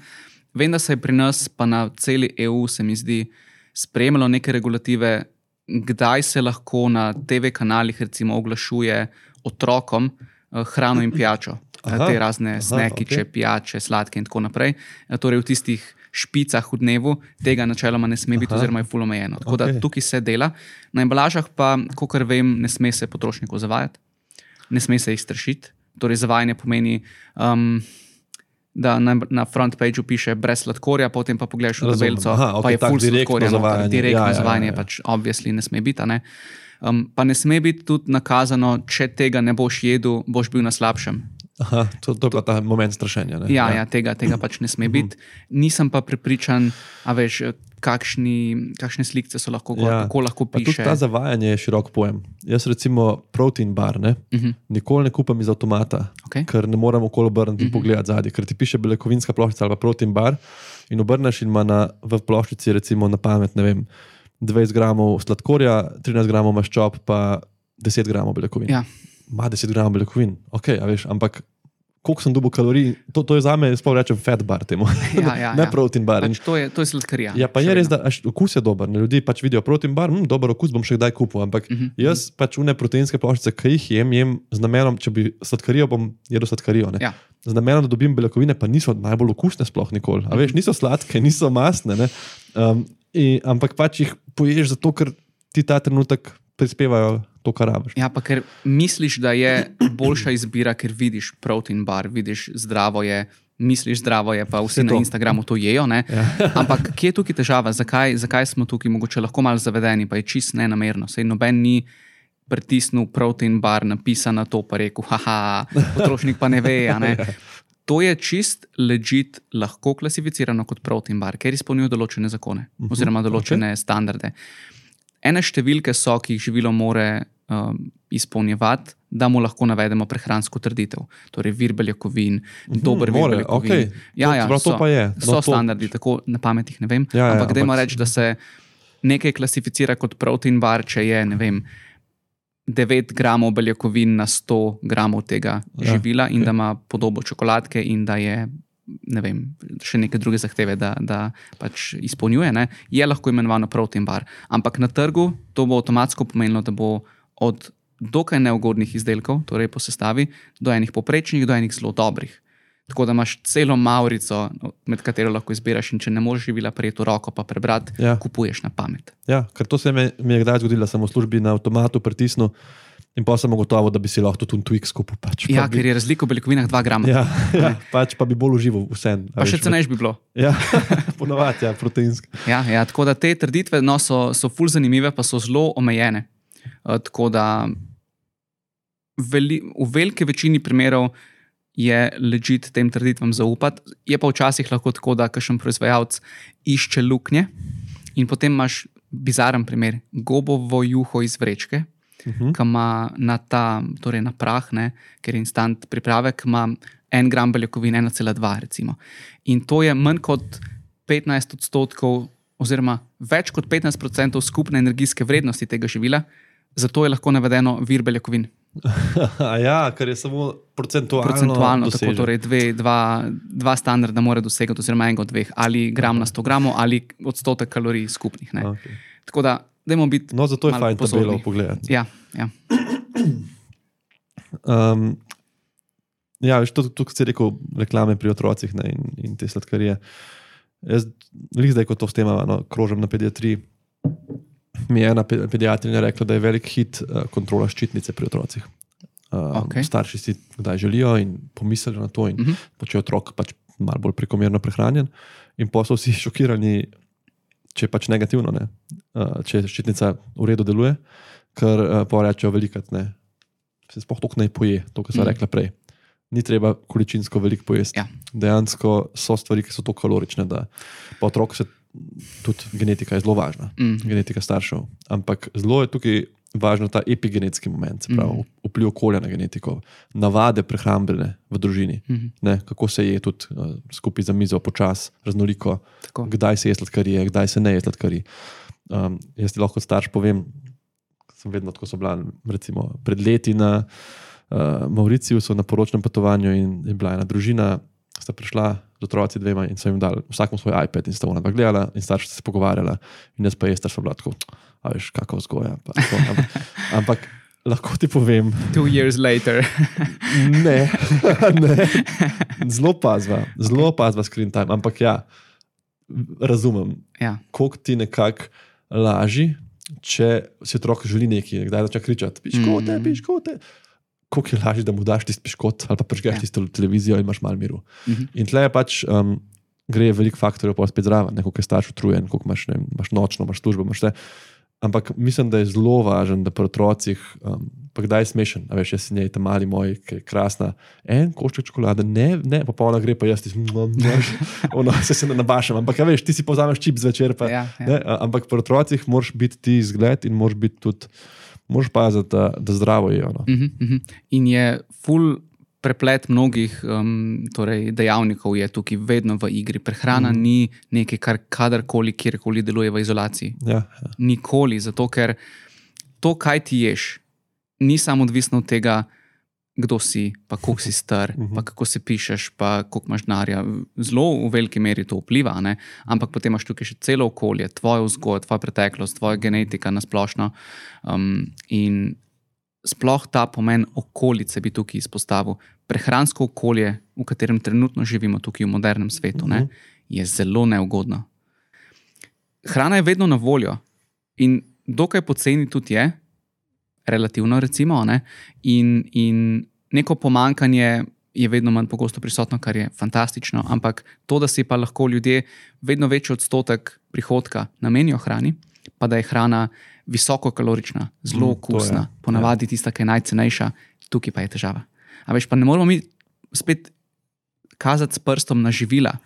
Vem, da se je pri nas, pa na celi EU, se mi zdi, spremljalo neke regulative, kdaj se lahko na TV kanalih recimo oglašuje otrokom eh, hrano in pijačo. Aha, Te razne aha, snekiče, okej. pijače, sladke in tako naprej. Eh, Torej, v tistih špicah v dnevu tega načeloma ne sme biti, Aha. oziroma je fully omejeno. Tako da Okej. tukaj se dela. Na embalažah pa, kot vem, ne sme se potrošnikov zavajati ne sme se jih strašiti. Torej, zavajanje pomeni, um, da na, na front pageu piše brez sladkorja, potem pa pogledaš v tabelico, Aha, pa je full sladkorja. zavajanje. Direktno Ja, ja, ja, zavajanje ja. pač obvisli ne sme biti. a Ne? Um, pa ne sme biti tudi nakazano, če tega ne boš jedel, boš bil na slabšem. Aha, to, to je pa ta moment strašenja. Ne? Ja, ja. ja tega, tega pač ne Mhm. sme biti. Nisem pa prepričan, a veš, kakšni, kakšne slike so lahko, gor, Ja. kako lahko piše. ta zavajanje je širok pojem. Jaz, recimo, protein bar, ne? Uh -huh. nikoli ne kupam iz avtomata, okay. ker ne morem okolo obrniti in Mhm. pogledati zadaj, ker ti piše beljakovinska ploščica ali protein bar. In obrneš in ima na, v ploščici, recimo na pamet, ne vem, 20 gramov sladkorja, 13 gramov maščob, pa 10 gramov beljakovin. Ja. Ma 10 gramov beljakovin, ok, veš, ampak koliko sem dobil kalorij, to, to je za me, sploh rečem, fat bar temu. Ja, ja, [LAUGHS] ne ja. protein bar. Pač to, je, to je sladkarija. Ja, pa je res, da až, okus je dober. Ne? Ljudje pač vidijo protein bar, hm, dober okus bom še kdaj kupil. Ampak uh Mhm, -huh. jaz pač une proteinske ploščice, ki jih jem, jem z namenom, če bi sladkarijo, bom jedel sladkarijo. ne. Ja. Z namenom, da dobim beljakovine, pa niso najbolj okusne, sploh nikoli. A veš, niso sladke, niso masne. ne. Um, in, ampak pač jih poješ zato, ker ti ta trenutek prispevajo to, kar rabiš. Ja, pa ker misliš, da je boljša izbira, ker vidiš protein bar, vidiš zdravo je. Misliš, zdravo je, pa vsi Saj na. Instagramu to jejo. Ja. [LAUGHS] Ampak kje je tukaj težava, zakaj, zakaj smo tukaj mogoče lahko malo zavedeni, pa je čist nenamerno. Sej noben ni pritisnil protein bar, napisal na to, pa rekel, haha, potrošnik pa ne ve. Ne? [LAUGHS] To je čist ležit, lahko klasificirano kot protein bar, ker izpolnjuje določene zakone oziroma določene okay. standarde. Ene številke so, ki jih živilo more um, izpolnjevati, da mu lahko navedemo prehransko trditev, torej vir beljakovin, dober vir beljakovin. okej. Ja, To- ja, čeprav to so, pa je. No, so to- standardi, tako na pamet jih ne vem. Ja, ja, ampak dajmo ampak- reči, da se nekaj klasificira kot protein bar, če je ne vem. 9 gramov beljakovin na 100 gramov tega Ja, ja, živila, in okej. da ima podobo čokoladke, in da je ne vem, še neke druge zahteve, da, da pač izpolnjuje, ne, je lahko imenovano protein bar. Ampak na trgu to bo avtomatsko pomenilo, da bo od dokaj neugodnih izdelkov, torej po sestavi, do enih poprečnih, do enih zelo dobrih. Tako da imaš celo maurico, med katero lahko izbiraš, in če ne moreš živila prijeti v roko, pa prebrati, Ja. kupuješ na pamet. Ja, ker to se mi, mi je kdaj zgodilo, sem v službi na avtomatu pritisnil in pa sem ugotovil, da bi si lahko tudi Twix kupil. Pač, Ja, pa bi, ker je razlika v beljakovinah 2 grama. ja, ja, pač pa bi bolj užival vsem. Pa še cenejš bi bilo. Ja, [LAUGHS] ponovadi, ja, proteinski. Ja, ja, tako da te trditve no, so, so ful zanimive, pa so zelo omejene. Uh, tako da veli, v veliki večini primerov je ležit tem trditvam zaupati. Je pa včasih lahko tako, da kakšen proizvajalec išče luknje in potem imaš bizaren primer, gobovo juho iz vrečke, uh -huh. ki ima na ta, torej na prah, ne, ker je instant pripravek, ima en gram beljakovin, 1,2 recimo. In to je manj kot 15 odstotkov, oziroma več kot 15 odstotkov skupne energijske vrednosti tega živila, zato je lahko navedeno vir beljakovin. [LAUGHS] A ja, ker je samo procentualno. Procentualno, tako dosežen. torej dve, dva, dva standarda mora dosegati, oziroma enega od dveh, ali gram na 100 gramov, ali odstotek kalorij skupnih. ne. Okay. Tako da, dajmo biti. No, zato je fajn tabelo pozorni. pogledati. Ja, ja. Um, ja, veš, to, to, kar si rekel, reklame pri otrocih ne, in, in te sladkarije. Jaz, zdaj, ko to s tem no, krožem na pediatriji, mi je ena pe- pediatrinja rekla, da je velik hit uh, kontrola ščitnice pri otrocih. Uh, Okej. Starši si kdaj želijo in pomislijo na to, in Mhm. pa če je otrok pač malo bolj prekomerno prehranjen, in pa so vsi [LAUGHS] šokirani, če je pač negativno, ne? uh, če ščitnica v redu deluje, ker uh, pa rečejo velikrat ne. Se sploh tako ne poje, to, kar sem mm. rekla prej. Ni treba količinsko veliko pojesti. Ja. Dejansko so stvari, ki so tako kalorične, da pa otrok se tudi genetika je zelo važna, Mm. genetika staršev. Ampak zelo je tukaj važno ta epigenetski moment, se pravi mm. vpliv okolja na genetiko, navade prehrambene v družini, Mhm. ne, kako se je tudi uh, skupaj za mizo, počasi, raznoliko, Tako. kdaj se je sladkarije, kdaj se ne je sladkarije. Um, jaz ti lahko starš povem, sem vedno tako so bila, recimo pred leti na uh, Mauriciju, na poročnem potovanju in je bila ena družina, sta prišla z otroci dvema in so jim dali vsakmu svoj iPad in sta ona dva gledala in starši sta se pogovarjala in jaz pa je star, so bila tako, a veš, kakva vzgoja. Pa, tako, ampak, ampak lahko ti povem, Two years later. [LAUGHS] ne, [LAUGHS] ne. zelo pazva, zelo pazva screen time, ampak ja, razumem, ja. koliko ti nekako laži, če si otrok želi nekaj, kdaj začne kričati: piškote, Mhm. piškote. Koliko je lažje, da mu daš tisti piškot ali pa prežgeš Ja. tisto televizijo in imaš malo miru. Mhm. In tle je pač. Um, Gre veliko faktorjev, pa spet zraven, koliko je starš utrujen, koliko imaš, ne, imaš nočno, imaš službo, imaš vse. Ampak mislim, da je zelo važno, da pri otrocih, um, pa kdaj je smešen, a veš, jaz si njej ta mali moj, ki je krasna, en košček čokolade, ne, ne, pa polna gre, pa jaz ti znaš, [LAUGHS] ono se, se ne nabašam. Ampak, veš, ti si povzameš čip zvečer, pa, Ja, ja. Ne, ampak pri otrocih moraš biti ti zgled in moraš biti tudi, moraš paziti, da, da zdravo je. No. Mhm, mhm. In je full preplet mnogih um, torej dejavnikov, je tukaj vedno v igri. Prehrana mm. ni nekaj, kar kadarkoli, kjerkoli deluje v izolaciji. Ja, ja. Nikoli, zato ker to, kaj ti ješ, ni samo odvisno od tega, kdo si, pa koliko si star, Mhm. pa kako se pišeš, pa koliko imaš denarja. Zelo v veliki meri to vpliva, ne? ampak potem imaš tukaj še celo okolje, tvojo vzgojo, tvoja preteklost, tvoja genetika na splošno. Um, in sploh ta pomen okolice bi tukaj izpostavil. Prehransko okolje, v katerem trenutno živimo tukaj v modernem svetu, ne, je zelo neugodno. Hrana je vedno na voljo in dokaj poceni tudi je, relativno recimo, ne, in, in neko pomankanje je vedno manj pogosto prisotno, kar je fantastično, ampak to, da si pa lahko ljudje vedno večji odstotek prihodka namenijo hrani, pa da je hrana visoko kalorična, zelo Mm, to je, okusna, ponavadi tista, ki je najcenejša, tukaj pa je težava. A veš, pa ne moramo mi spet kazati s prstom na živila.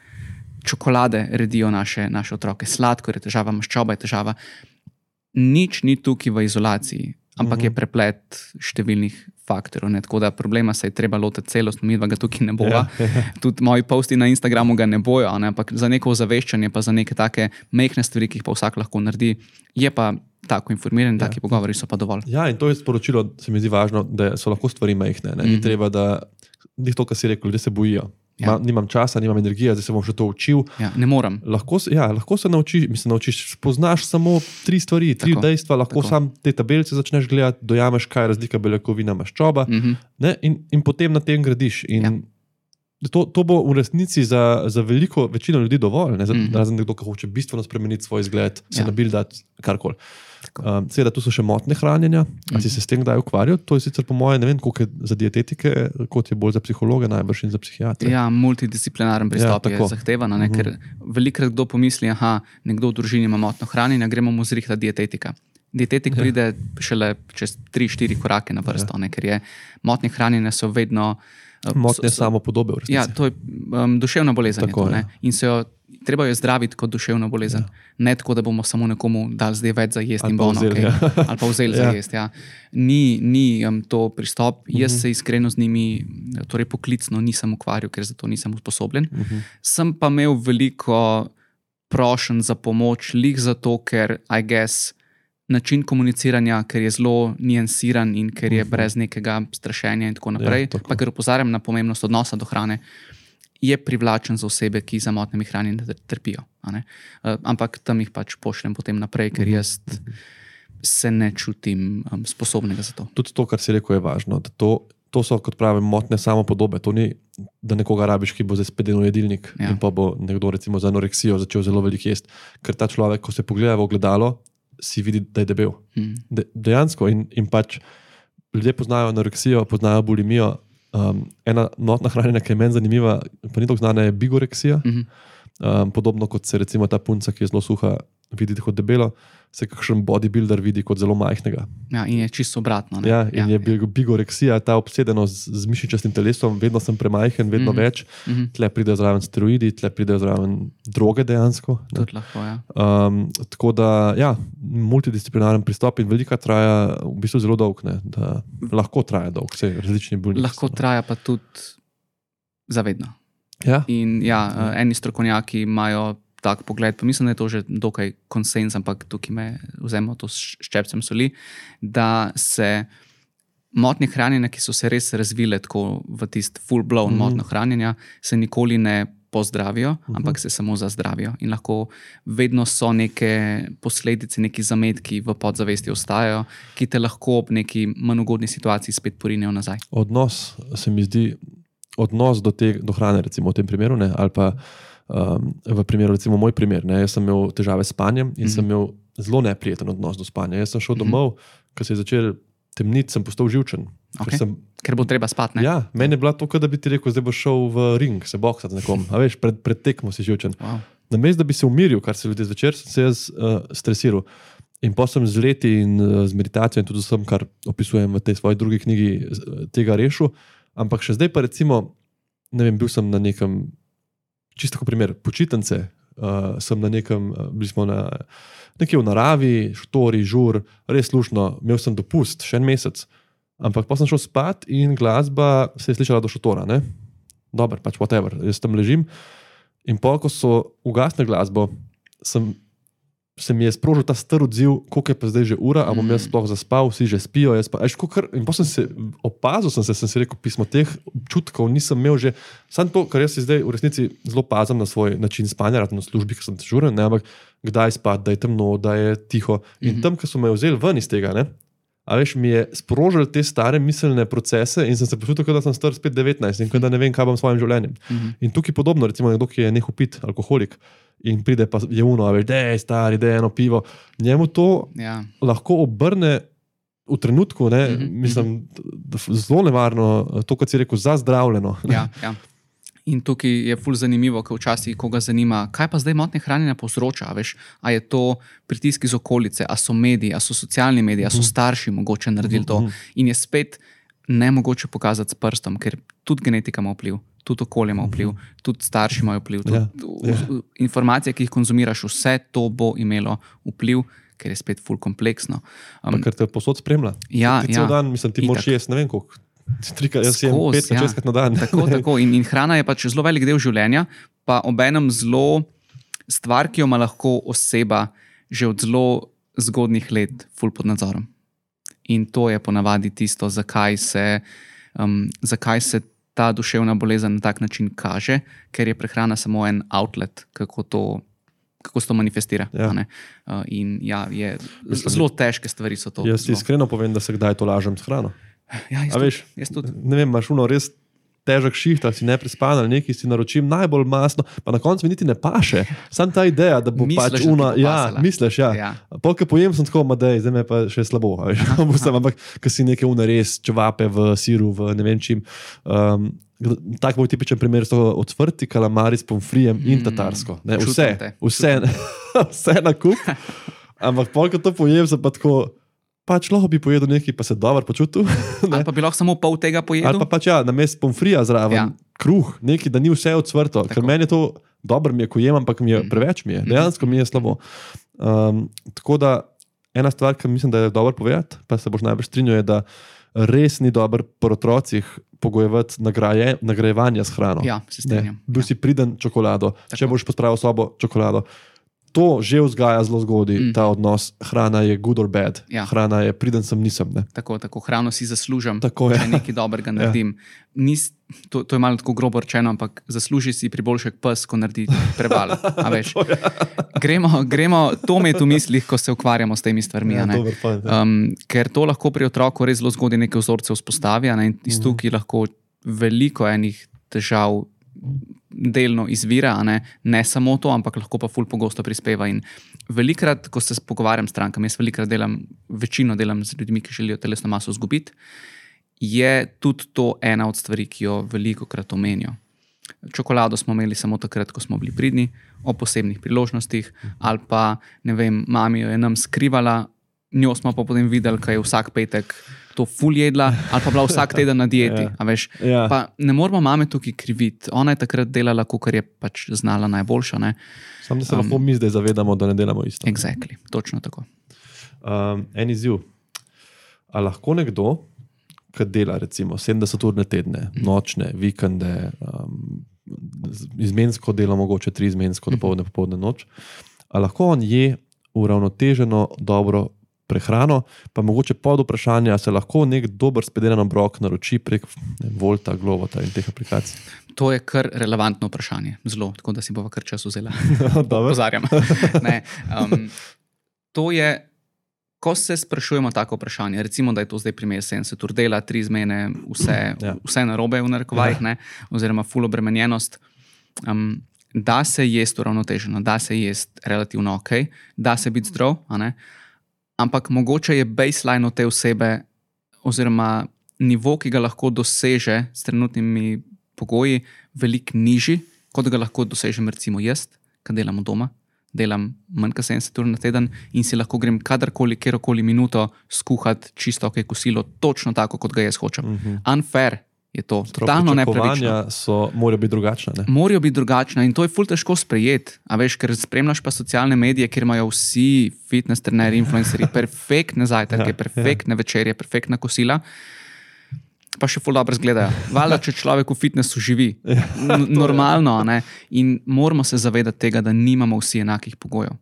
Čokolade redijo naše, naše otroke, sladkor je težava, maščoba je težava. Nič ni tukaj v izolaciji, ampak uh -huh. je preplet številnih faktorjev. Ne? Tako da problema se je treba lotiti celostno, mi dva ga tukaj ne bova. Ja. Tudi moji posti na Instagramu ga ne bojo, ne? ampak za neko ozaveščanje, pa za neke take mehke stvari, ki jih pa vsak lahko naredi, je pa tako informiran, Ja. taki pogovori so pa dovolj. ja, in to je sporočilo, se mi zdi važno, da so lahko stvari majhne. Ne? Ni Mhm. treba, da ni to, kar si rekel, ljudje se bojijo. Ja. Ma, nimam časa, nimam energije, zdaj se bom še to učil. Ja, ne morem. Lahko ja, lahko se naučiš, mislim, naučiš, spoznaš samo tri stvari, tri Tako, dejstva, lahko tako. sam te tabelice začneš gledati, dojameš, kaj je razlika beljakovina, maščoba Mhm. ne, in, in potem na tem gradiš. In Ja. To, to bo v resnici za, za veliko večino ljudi dovolj, ne, za, mm -hmm. razen nekdo, ki hoče bistveno spremeniti svoj izgled, se Ja. ja. nabildati karkoli. Tako. Um, Seveda, tu so še motne hranjenja. Mm -hmm. Mhm. Si se s tem kdaj ukvarjal? To je sicer po mojem, ne vem, koliko je za dietetike, kot je bolj za psihologe, najbrž in za psihiatre. Ja, multidisciplinaren pristop Ja, ja, je tako. zahtevan, ne, Mhm. ker velikokrat kdo pomisli, da nekdo v družini ima motno hranjenje, gremo mu zrihta dietetika. Dietetik ja. pride šele čez 3-4 korake na vrsto, ja. ne, ker je motne hranjenje so vedno. eh, Motnje so- so- samo podobe. Ja, to je um, duševna bolezen. Tako, to, ne. ja. In se jo treba jo zdraviti kot duševno bolezen. Ja. Ne tako, da bomo samo nekomu dali zdaj več za jesti Ali in bono, vzeli, okay. ja. ali pa vzeli ja. Ja. za jesti. Ja. Ni, ni um, to pristop. Jaz Mhm. mm -hmm. se iskreno z njimi, torej poklicno, nisem ukvarjal, ker za to nisem usposobljen. Uh -huh. Sem pa imel veliko prošen za pomoč, lih zato, ker, I guess, način komuniciranja, ker je zelo niansiran in ker je Mhm. brez nekega strašenja in tako naprej, tako. pa ker opozarjam na pomembnost odnosa do hrane, je privlačen za osebe, ki za motnjami hranjenja tr- trpijo. Eh, Ampak tam jih pač pošljem potem naprej, ker Mhm. jaz se ne čutim um, sposobnega za to. Tudi to, kar si rekel, je važno. To, to so, kot pravim, motne samo podobe. To ni, da nekoga rabiš, ki bo zdaj spet delal jedilnik Ja. ja. in pa bo nekdo, recimo, za anoreksijo začel zelo veliko jesti. Ker ta človek, ko se pogleda v ogledalo, si vidi, da je debel. Mm. De, dejansko in, in pač ljudje poznajo anoreksijo, poznajo bulimijo. Um, ena notna hranjenja, ki je meni zanimiva, pa ni tako znana, je bigoreksija. Mhm. Um, podobno kot se recimo ta punca, ki je zelo suha, vidi kot debelo, se kakšen bodybuilder vidi kot zelo majhnega. Ja, in je čisto obratno. ne. Ja, in ja. je bil bigoreksija, ta obsedenost z, z mišičastim telesom, vedno sem premajhen, vedno mm. -hmm. več. Mhm. Tle pridejo zraven steroidi, tle pridejo zraven droge dejansko. lahko, ja. Um, tako da, ja, multidisciplinaren pristop in velika traja, v bistvu zelo dolg, ne, da lahko traja dolg, vse različni bolniki. Lahko no. traja pa tudi zavedno. Ja, In ja, eh, eni strokovnjaki imajo tak pogled, pa mislim, da je to že dokaj konsens, ampak tukaj me vzemo to s ščepcem soli, da se motnje hranjenja, ki so se res razvile tako v tisti full-blown mm. -hmm. motno hranjenja, se nikoli ne pozdravijo, mm -hmm. ampak se samo zazdravijo. In lahko vedno so neke posledice, neki zametki v podzavesti ostajajo, ki te lahko ob neki manj ugodni situaciji spet porinejo nazaj. odnos se mi zdi, odnos do, te, do hrane, recimo v tem primeru, ne, ali pa um, v primeru, recimo moj primer. Ne, jaz sem imel težave s spanjem in mm Mhm. -hmm. sem imel zelo neprijeten odnos do spanja. Jaz sem šel Mhm. domov, ko se je začel temniti, sem postal živčen. ker Okej. Sem, Ker bo treba spati. ne? ja, meni je bilo to, da bi ti rekel, zdaj boš šel v ring, se boksati z nekom. A veš, pred, pred tekmo si živčen. Wow. Namesto da bi se umiril, kar se ljudje zvečer, sem se jaz uh, stresiral. In pa sem z leti in uh, z meditacijo in tudi vsem, kar opisujem v tej svoji drugi knjigi, z- tega rešil. Ampak še zdaj pa recimo, ne vem, bil sem na nekem, čisto kot primer, počitnice, uh, sem na nekem, uh, bili smo na, nekje v naravi, štori, žur, res slušno, imel sem dopust, še en mesec. Ampak pa sem šel spat in glasba se je slišala do šotora. Ne? Dobro, pač whatever, jaz tam ležim. In pa, ko so ugasnili glasbo, sem, se mi je sprožil ta star odziv, koliko je pa zdaj že ura, ali bom Mm. jaz sploh zaspal, vsi že spijo. Pa, eš, kar, in pa sem se opazil, sem se, sem si rekel, pismo teh občutkov nisem imel že. Sam to, kar jaz zdaj v resnici zelo pazim na svoj način spanja, rad na službi, ki sem dežuren, ne, ampak kdaj spati, da je temno, da je tiho. In Mhm. tam, ko so me vzeli ven iz tega, ne, A veš, mi je sprožil te stare miselne procese in sem se počutil, da sem star spet 19 in da ne vem, kaj bom s svojim življenjem. Mhm. In tukaj podobno, recimo nekdo, ki je nehal piti, alkoholik in pride pa je uno, veš, da je stari, da je eno pivo. Njemu to Ja. lahko obrne v trenutku, ne, Mhm, mislim, da f- zelo nevarno, to, kot si rekel, zazdravljeno. Ja, ja. In tukaj je fulj zanimivo, ker včasih koga zanima, kaj pa zdaj motnje hranjenja povzroča. a Veš, a je to pritisk iz okolice, a so mediji, a so socialni mediji, a so starši mogoče naredili to. In je spet ne mogoče pokazati s prstom, ker tudi genetika ima vpliv. Tudi okolje ima vpliv, tudi starši imajo vpliv. Tudi, Ja, ja. Informacije, ki jih konzumiraš, vse to bo imelo vpliv, ker je spet fulj kompleksno. Um, ker te posod spremlja. Ja, ti cel ja. dan, mislim, ti moraš jesti, ne vem koliko. Trikrat, jaz Skozi, pet, ja. šestkrat na dan. Tako, tako. In, in hrana je pač zelo velik del življenja, pa obenem zelo stvar, ki jo ima lahko oseba že od zelo zgodnih let, ful pod nadzorom. In to je ponavadi tisto, zakaj se, um, zakaj se ta duševna bolezen na tak način kaže, ker je prehrana samo en outlet, kako to. Kako se to manifestira? Ja. Uh, in ja, je, Mislim, zelo težke stvari so to. Jaz ti zelo. iskreno povem, da se kdaj to lažem s hrano. Ja, jaz tudi, veš, jaz tudi. ne vem, imaš uno res težek šiht, ali si ne prespan ali nekaj, si naročim najbolj masno, pa na koncu mi niti ne paše. Sam ta ideja, da bo Misliš, pač da ti uno. bo Ja, misliš, ja. Ja. Polk pojem sem tako, da je zdaj me pa še slabo. [LAUGHS] Mislim, Ampak, ker si neke unares, čevape v siru, v ne vem čim. Um, Tak moj tipičen primer so odprti kalamari s pomfrijem in Mm, tatarsko. Ne, čutim vse, te, vse, [LAUGHS] vse na kup. [LAUGHS] Ampak polk to pojem, sem pa tako. Pač lahko bi pojedel nekaj, pa se dobro počutil. [LAUGHS] Ali pa bi lahko samo pol tega Ali pojedel? pa pač ja, na mestu pomfrija zraven, Ja. kruh, nekaj, da ni vse odsvrto. Ker Tako. meni je to dobro, mi je, ko jem, ampak mi je Mhm. preveč, mi je. Mhm. dejansko mi je slabo. Um, tako da ena stvar, ki mislim, da je dobro povedati, pa se boš najbrž strinjal, je, da res ni dobro pri otrocih pogojevati nagraje, nagrajevanja s hrano. Ja, se Ne, strinjam. bil Ja. si priden čokolado, Tako. če boš pospravil sobo čokolado. To že vzgaja zelo zgodaj, mm. ta odnos, hrana je good or bad. Ja. Hrana je priden, sem nisem. Ne? Tako, tako hrano si zaslužim, Tako je. če nekaj [LAUGHS] dobrega naredim. Nis, to, to je malo tako grobo rečeno, ampak zasluži si priboljšek pes, ko naredi preval. a [LAUGHS] veš. Gremo, gremo, to je v mislih, ko se ukvarjamo s temi stvarmi. a ne. dober point, ja. Um, ker to lahko pri otroku res zelo zgodaj neke vzorce vzpostavi, ne, in iz tukaj lahko veliko enih težav delno izvira, ne, ne samo to, ampak lahko pa ful pogosto prispeva. In velikrat, ko se pogovarjam s strankami, jaz velikrat delam, večino delam z ljudmi, ki želijo telesno maso izgubiti, je tudi to ena od stvari, ki jo veliko krat omenijo. Čokolado smo imeli samo takrat, ko smo bili pridni, ob posebnih priložnostih, ali pa ne vem, mami jo je nam skrivala, njo smo pa potem videli, kaj je vsak petek to ful jedla, ali pa bila vsak teden na dieti. Ja. Ja. Pa ne moramo mame tukaj kriviti. Ona je takrat delala, kar je pač znala najboljša. Ne? Sam da se um, lahko mi zdaj zavedamo, da ne delamo isto. Exactly. Točno tako. Um, en izziv. A lahko nekdo, ki dela recimo 70 ur na tedne, nočne, vikende, um, izmensko dela, mogoče tri izmensko, dopoledne, popoldne, noč, a lahko on je uravnoteženo, dobro prehrano, pa mogoče pod vprašanje, se lahko nek dober spedelen obrok naroči prek ne, Volta, Globota in teh aplikacij. To je kar relevantno vprašanje, zelo, tako da si bova kar čas vzela. [LAUGHS] Dobro. Pozarjam. [LAUGHS] ne, um, to je, ko se sprašujemo tako vprašanje, recimo, da je to zdaj primer 70 ur dela, tri zmene, vse, [CLEARS THROAT] Ja. vse narobe v narekovajih, ja. oziroma full obremenjenost. Um, da se jesti uravnoteženo, da se jesti relativno ok, da se biti zdrav, ne? Ampak mogoče je baseline od te osebe, oziroma nivo, ki ga lahko doseže s trenutnimi pogoji, veliko nižji, kot ga lahko dosežem, recimo jaz, ki delam doma. Delam manj kot 70 ur na teden in si lahko grem kadarkoli, kjerkoli minuto skuhati čisto ok kosilo, točno tako, kot ga jaz hočem. Uh -huh. Unfair je to, totalno nepravično. So, morajo biti drugačne. Ne? Morajo biti drugačna in to je ful težko sprejeti. A veš, ker spremljaš pa socialne medije, kjer imajo vsi fitness trenerji, influencerji, [LAUGHS] perfektne zajtrke, Ja, perfektne večerje, perfektna kosila. Pa še ful dobro izgledajo. Valjda, če človek v fitnessu živi, N- normalno. a Ne? In moramo se zavedati tega, da nimamo vsi enakih pogojev.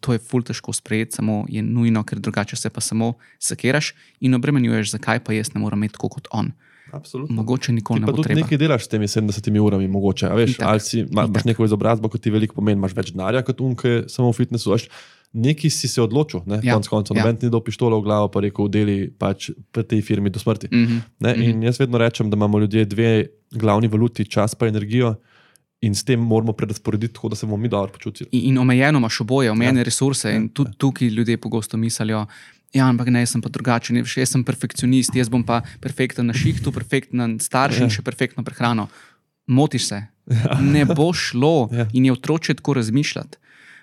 To je ful težko sprejeti, samo je nujno, ker drugače se pa samo sekiraš in obremenjuješ, zakaj pa jaz ne morem imeti tako kot on. Absolutno. Mogoče nikoli ne bo tudi nekaj delaš s temi 70 urami, mogoče. Veš, Itak. ali si, ma, imaš neko izobrazbo, kot ti veliko pomeni, imaš več denarja kot unke, samo v fitnessu. Veš, Neki si se odločil, ne, Ja, konec koncev. ja. Noben ni dal pištolo v glavo, pa rekel, deli pač pri tej firmi do smrti. Mhm. Ne, in jaz vedno rečem, da imamo ljudje dve glavni valuti, čas pa energijo, in s tem moramo prerasporediti tako, da se bomo mi dobro počutili. In, in omejeno imaš oboje, omejene Ja. ja. resurse. In tudi tukaj ljudje pogosto mislijo, ja, ampak ne, jaz sem pa drugačen, jaz sem perfekcionist, jaz bom pa perfekten na šihtu, perfekten na starši in Ja. še perfektno prehrano. Motiš se, ne bo šlo [LAUGHS] Ja. in je otroče tako razmišljati.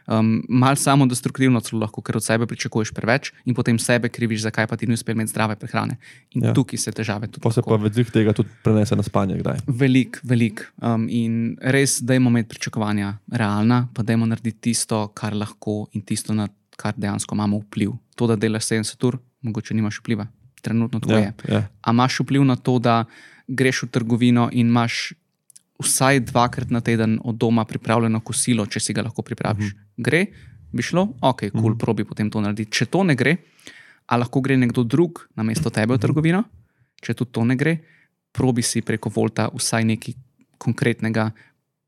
Um, mal samo destruktivno celo lahko, ker od sebe pričakuješ preveč in potem sebe kriviš, zakaj pa ti ni uspel imeti zdrave prehrane. In Ja. tukaj se težave tudi Pa se pa veliko tega tudi prenese na spanje. Kdaj. Velik, velik. Um, in res, da imamo imeti pričakovanja realna, pa da imamo narediti tisto, kar lahko in tisto, na kar dejansko imamo vpliv. To, da delaš 70 ur, mogoče nimaš vpliva. Trenutno to Ja, je. ja. A imaš vpliv na to, da greš v trgovino in imaš vsaj dvakrat na teden od doma pripravljeno kosilo, če si ga lahko pripraviš. Uh -huh. Gre, bi šlo, ok, kul, cool, probi potem to narediti. Če to ne gre, a lahko gre nekdo drug na mesto tebe v trgovino, če tudi to ne gre, probi si preko Volta vsaj nekaj konkretnega,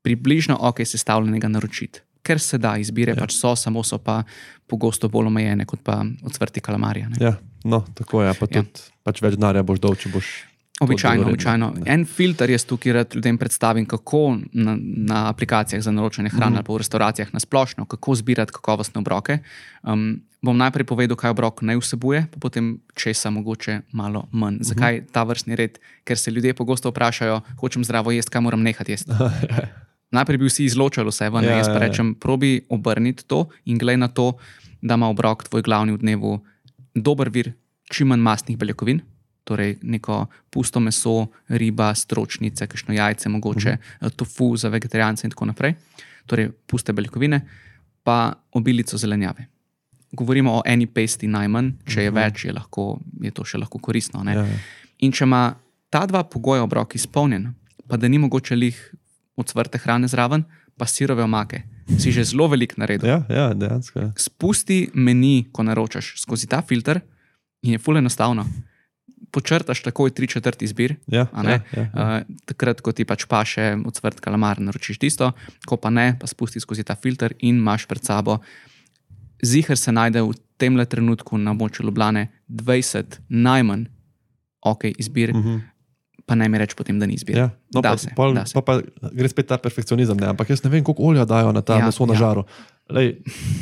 približno ok, sestavljenega naročiti. Ker se da, izbire ja. pač so, samo so pa pogosto bolj omejene kot pa odsvrti kalamarja. ne. Ja, no, tako je. Pa Ja. tudi pač več denarja boš dol, če boš. Običajno, delo redno, običajno. ne. En filter jaz tukaj rad ljudem predstavim, kako na, na aplikacijah za naročanje hrane mm. ali pa v restavracijah na splošno, kako zbirati kakovostne obroke. Um, bom najprej povedal, kaj obrok ne vsebuje, pa potem česa mogoče malo manj. Zakaj ta vrstni red? Ker se ljudje pogosto vprašajo, hočem zdravo jesti, kaj moram nehati jesti. [LAUGHS] Najprej bi vsi izločili vse, ven, Ja, ja, jaz ja, pa ja. rečem, probi obrniti to in glej na to, da ima obrok tvoj glavni v dnevu dober vir čim manj mastnih beljakovin. Torej, neko pusto meso, riba, stročnice, kakšno jajce, mogoče uh -huh. tofu za vegetarijance in tako naprej. Torej, puste beljakovine, pa obilico zelenjave. Govorimo o eni pesti najmanj, če je več, je, lahko, je to še lahko koristno. ne. Ja, ja. In če ima ta dva pogoja obrok izpolnjen, pa da ni mogoče lih odsvrte hrane zraven, pa sirove omake, si že zelo velik naredil. Ja, ja dejansko. Ja. Spusti meni, ko naročaš skozi ta filter in je fully enostavno. Počrtaš takoj tri četrt izbir. Ja, ja, ja, ja. Uh, takrat, ko ti pač paše odsvrt kalamar, naročiš tisto, ko pa ne, pa spusti skozi ta filter in imaš pred sabo. Zihar se najde v tem trenutku na območju Ljubljane 20 najmanj ok izbir, uh -huh. Pa ne mi reči potem, da ni izbir. Mhm. Ja, no, da pa, se, pol, da se. pa, pa gre spet ta perfekcionizem. Ne? Ampak jaz ne vem, koliko olja dajo na ta Ja, ja, meso na ja. ja. žaru. Lej,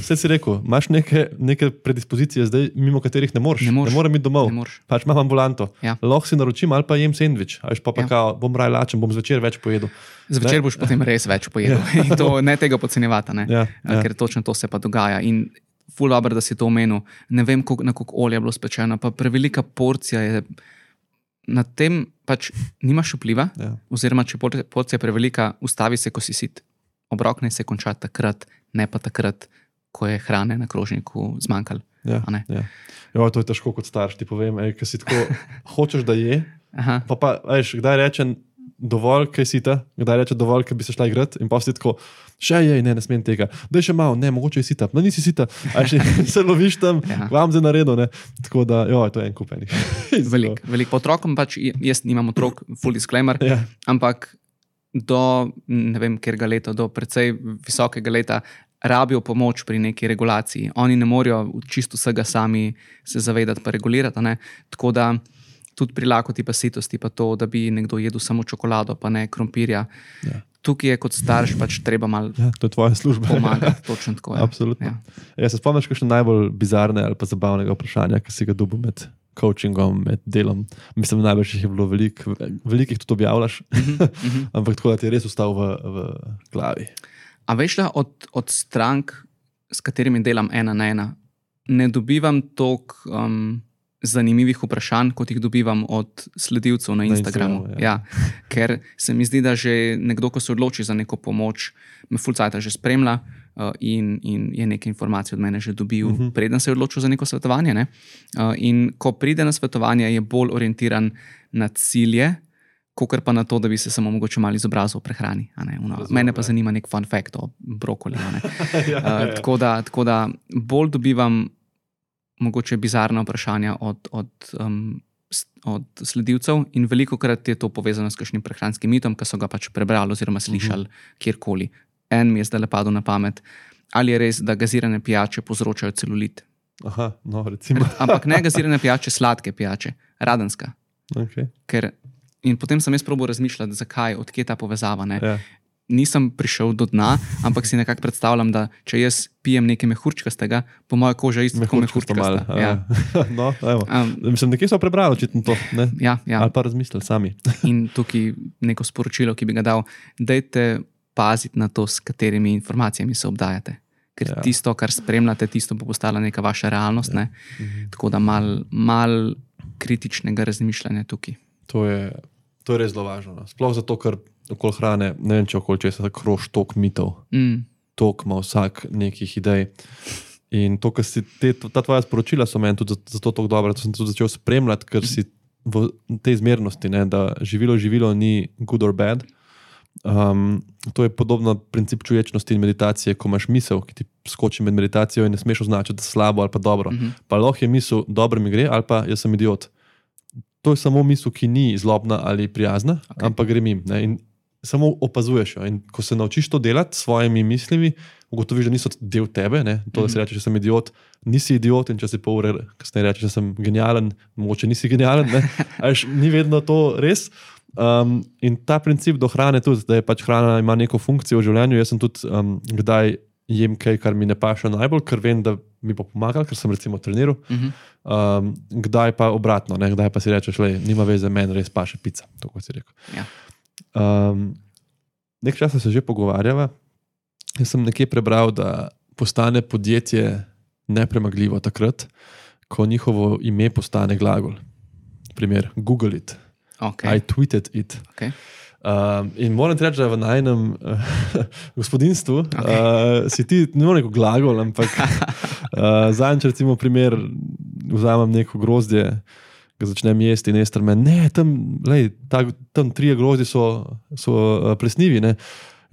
vse si rekel, imaš neke, neke predispozicije, zdaj, mimo katerih ne moreš. Ne moreš. ne morem iti domov. Ne. Pač imam ambulanto. Ja. Lahko si naročim ali pa jem sendvič. Ali pa, pa Ja. ja. kao, bom raj lačen, bom zvečer več pojedel. Zvečer boš potem [LAUGHS] res več pojedel. In to ne tega podcenjevati, ne? Ja, ja. ker točno to se pa dogaja. In ful dobro, da si to omenil. Ne vem, koliko, na koliko olja je bilo spečeno, pa prevelika porcija je. Na tem pač nimaš vpliva, Ja. oziroma če por- porcija je prevelika, ustavi se, ko si sit. Obrok naj se konča takrat, ne pa takrat, ko je hrane na krožniku zmanjkalo. Ja, ja. Jo, to je težko kot starš. Ti povem, ker si tako [LAUGHS] hočeš, da je. Aha, Pa, pa veš, kdaj rečem dovolj, kaj si ta, kdaj rečem dovolj, ker bi se šla igrati, in pa si tako, še je, ne, ne smem tega. Da je še malo, ne, mogoče je sita, no nisi sita, a še [LAUGHS] se loviš tam, Ja. ja. vam za naredo. Ne. Tako da, jo, to je en kupenih. [LAUGHS] velik, velik. Po otrokom pač jaz nimam otrok, full disclaimer. Ja, ampak do ne vem, kjerga leta, do precej visokega leta, rabijo pomoč pri neki regulaciji. Oni ne morejo čisto vsega sami se zavedati, pa regulirati. ne. Tako da tudi pri lakoti, pa sitosti, pa to, da bi nekdo jedel samo čokolado, pa ne krompirja. Ja. Tukaj je kot starš pač treba malo ja, to je tvoja služba. pomagati, [LAUGHS] točno tako. Ja. Absolutno. Ja. Ja, se spomniš, kakšne najbolj bizarne ali pa zabavnega vprašanja, ki si ga dobil med coachingom, med delom? Mislim, najbrž jih je bilo veliko, veliko jih tudi objavljaš, Mhm. [LAUGHS] ampak tako da ti je res ostal v, v glavi. A veš, da od, od strank, s katerimi delam ena na ena, ne dobivam toliko um, zanimivih vprašanj, kot jih dobivam od sledilcev na Na Instagramu. Instagramu, ja. ja. Ja, ker se mi zdi, da že nekdo, ko se odloči za neko pomoč, me fulcajta že spremlja uh, in, in je nekaj informacij od mene že dobil, uh Mhm. -huh. preden se je odločil za neko svetovanje. Ne? Uh, in ko pride na svetovanje, je bolj orientiran na cilje. Kot pa na to, da bi se samo mogoče malo izobrazil o prehrani. ono. Razumem, Mene pa ja. zanima nek fun fact o brokoli. a ne. [LAUGHS] ja, Uh, tako, da, tako da bolj dobivam mogoče bizarna vprašanja od, od, um, od sledilcev, in veliko krat je to povezano s kakšnim prehranskim mitom, ki so ga pač prebrali oziroma slišali uh -huh. kjerkoli. En mi je zdaj lepadel na pamet. Ali je res, da gazirane pijače povzročajo celulit? Aha, no, recimo. [LAUGHS] Ampak ne gazirane pijače, sladke pijače, radenska. Okay. Ker, in potem sem jaz probil razmišljati, zakaj, odkje je ta povezava. Ne? Ja. Nisem prišel do dna, ampak si nekako predstavljam, da če jaz pijem nekaj mehurčkastega, po mojem koža isto tako Mehurčkasto malo. mehurčkasta. Ja. [LAUGHS] no. Um, Mislim, nekje so prebrali očitno to, ne? ja, ja. ali pa razmislili sami. [LAUGHS] In tukaj neko sporočilo, ki bi ga dal, dajte paziti na to, s katerimi informacijami se obdajate. Ker ja. Tisto, kar spremljate, tisto bo postala neka vaša realnost. Ja. Mhm. Tako da mal, mal kritičnega razmišljanja tukaj. To je, to je res zelo važno. no. Sploh zato, ker okoli hrane, ne vem, če okoli česa, krož tok mitov, Mm, tok ima vsak nekih idej. In to, kar si te, ta tvoja sporočila, so meni tudi zato- tako dobra, da sem tudi začel spremljati, ker si v tej zmernosti, ne, da živilo, živilo ni good or bad. Um, to je podobno princip čuječnosti in meditacije, ko imaš misel, ki ti skoči med meditacijo in ne smeš označiti, slabo ali pa dobro. mhm. Pa lahko je misel, dobro mi gre, ali pa jaz sem idiot. To je samo misel, ki ni zlobna ali prijazna, okay. ampak gre mim. Ne? In samo opazuješ jo. In ko se naučiš to delati s svojimi mislimi, ugotoviš, da niso del tebe. Ne? To, da si Mhm. rečeš, da sem idiot, nisi idiot, in če si pol ure kasneje rečeš, da sem genijalen, mogoče nisi genijalen. ne. [LAUGHS] A veš, Ni vedno to res. Um, in ta princip do hrane, tudi, da je pač hrana ima neko funkcijo v življenju. Jaz sem tudi um, kdaj jem kaj, kar mi ne paše najbolj, ker vem, da mi bo pomagalo, ker sem recimo treniral. Mhm. Um, kdaj pa obratno, ne? kdaj pa si rečeš, da nima veze, meni res paše pica. To, kot si rekel. Ja. Um, Nekaj časa se že pogovarjava. Jaz sem nekje prebral, da postane podjetje nepremagljivo takrat, ko njihovo ime postane glagol. Primer, Google it, Okay. I tweeted it. Okay. Um, in moram reči, da v najnem uh, [LAUGHS] gospodinstvu okay. uh, si ti ne moreš neko glagol, ampak [LAUGHS] uh, zadnjič, recimo, primer, vzamem neko grozdje, ga začnem jesti in ester me, ne, tam, lej, ta, tam trije grozdje so, so uh, plesnivi. Ne.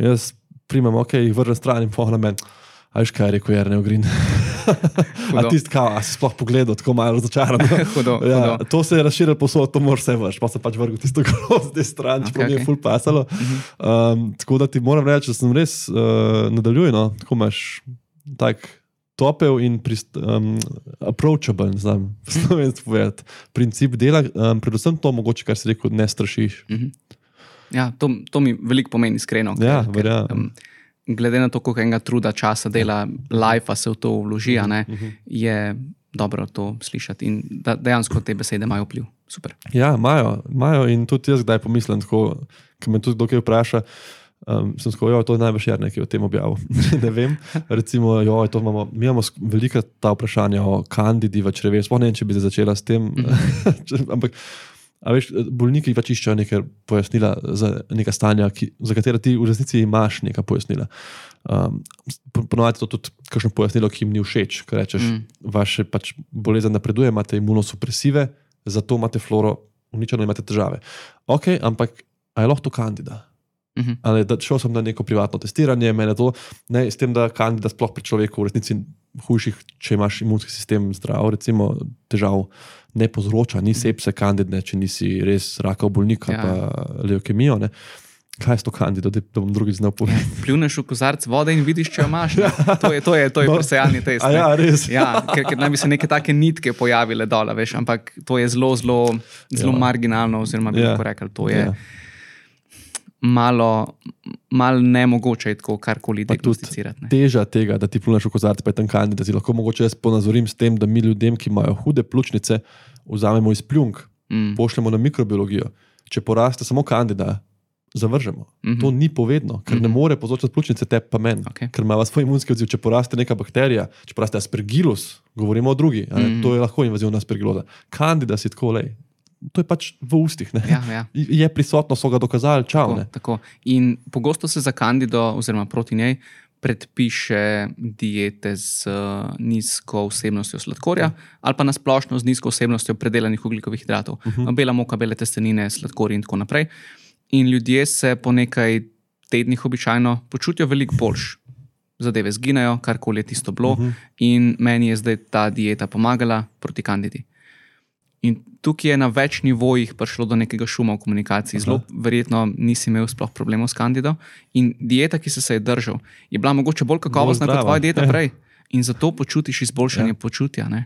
Jaz primem, ok, jih vržem stran in pohnem meni. A veš, kaj je rekel Jarne Ogrin? [LAUGHS] a tisti, a si sploh pogledal, tako malo razočaran. [LAUGHS] Hudo, ja, hudo. to se je razširilo posod, to moraš vse vrš, pa se pač vrgel tisto [LAUGHS] te strani, čeprav Ok, mi je ok. ful pasalo. Um, tako da ti moram reči, da sem res uh, nadaljuj, no, tako imaš tak topel in prist, um, approachable, znam [LAUGHS] slovensko povedati. Princip dela, um, predvsem to, mogoče, kar si rekel, ne strašiš. Ja, to, to mi veliko pomeni, iskreno. Ja, verjamem. em, glede na to, koliko enega truda, časa, dela, life se v to vloži, a ne, Mhm, je dobro to slišati in da dejansko te besede imajo vpliv. Super. Ja, imajo, imajo in tudi jaz kdaj pomislim, ko me tudi kdo kaj vpraša. Um, sem skojo, to je največ jer nekaj o tem objavil. [LAUGHS] ne vem. Recimo, jo, to imamo, mi imamo velika ta vprašanja o kandidi v črevesu. Sploh ne vem, če bi začela s tem. [LAUGHS] Če- Ampak, veš, bolniki pač iščejo neke pojasnila za neka stanja, ki, za katera ti v resnici imaš neka pojasnila. Um, po- Ponovadi je to tudi kakšno pojasnilo, ki jim ni všeč, ker rečeš, Mm. mm. vaše pač bolezen napreduje, imate imunosupresive, zato imate floro, uničeno imate težave. Ok, ampak a je lahko to kandida? Mhm. Ali da šel sem na neko privatno testiranje, meni to, ne, s tem, da kandida sploh pri človeku v resnici hujših, če imaš imunski sistem zdrav, recimo težav ne povzroča, ni sepse kandidne, če nisi res rakav bolnik ali Ja. pa leukemijo. Ne. Kaj je to kandido, da da bom drugič znal Ja, povedati? pljuneš v kozarc vode in vidiš, če jo imaš. ne. [LAUGHS] To je, to je, to je No. presejalni [LAUGHS] test. A ne. ja, res. Ja, ker, ker naj bi se neke take nitke pojavile dol, veš, ampak to je zelo, zelo, zelo Ja. marginalno, oziroma bi Ja. lahko rekli, to je Ja. Malo, malo nemogoče je tako karkoli diagnosticirati. ne. Teža tega, da ti pluneš v kozarec, pa je tam kandida. Si lahko mogoče jaz ponazorim s tem, da mi ljudem, ki imajo hude pljučnice, vzamemo iz pljunk, Mm. pošljemo na mikrobiologijo. Če poraste samo kandida, zavržemo. Mhm. To ni povedno, ker ne more povzročati pljučnice, te pa meni. Okej. Ker ima svoj imunski odziv. Če poraste neka bakterija, če poraste aspergillus, govorimo o drugi, ne, Mhm. to je lahko invazivna aspergiloza. Kandida si tako le. To je pač v ustih. ne. Ja, ja. Je prisotno, so ga dokazali, čau. Tako, ne. tako. In pogosto se za kandido, oziroma proti njej, predpiše diete z uh, nizko vsebnostjo sladkorja ali pa nasplošno z nizko vsebnostjo predelanih oglikovih hidratov. Uh -huh. Bela moka, bele testenine, sladkorji in tako naprej. In ljudje se po nekaj tednih običajno počutijo veliko boljš. Zadeve zginejo, karkoli je tisto bilo, uh -huh. in meni je zdaj ta dieta pomagala proti kandidi. In tukaj je na več nivojih prišlo do nekega šuma v komunikaciji. Zelo verjetno nisi imel sploh problemov s kandido. In dieta, ki si se je držal, je bila mogoče bolj kakovostna Bolj kot tvoja dieta Ja. prej. In zato počutiš izboljšanje ja. počutja. Ne?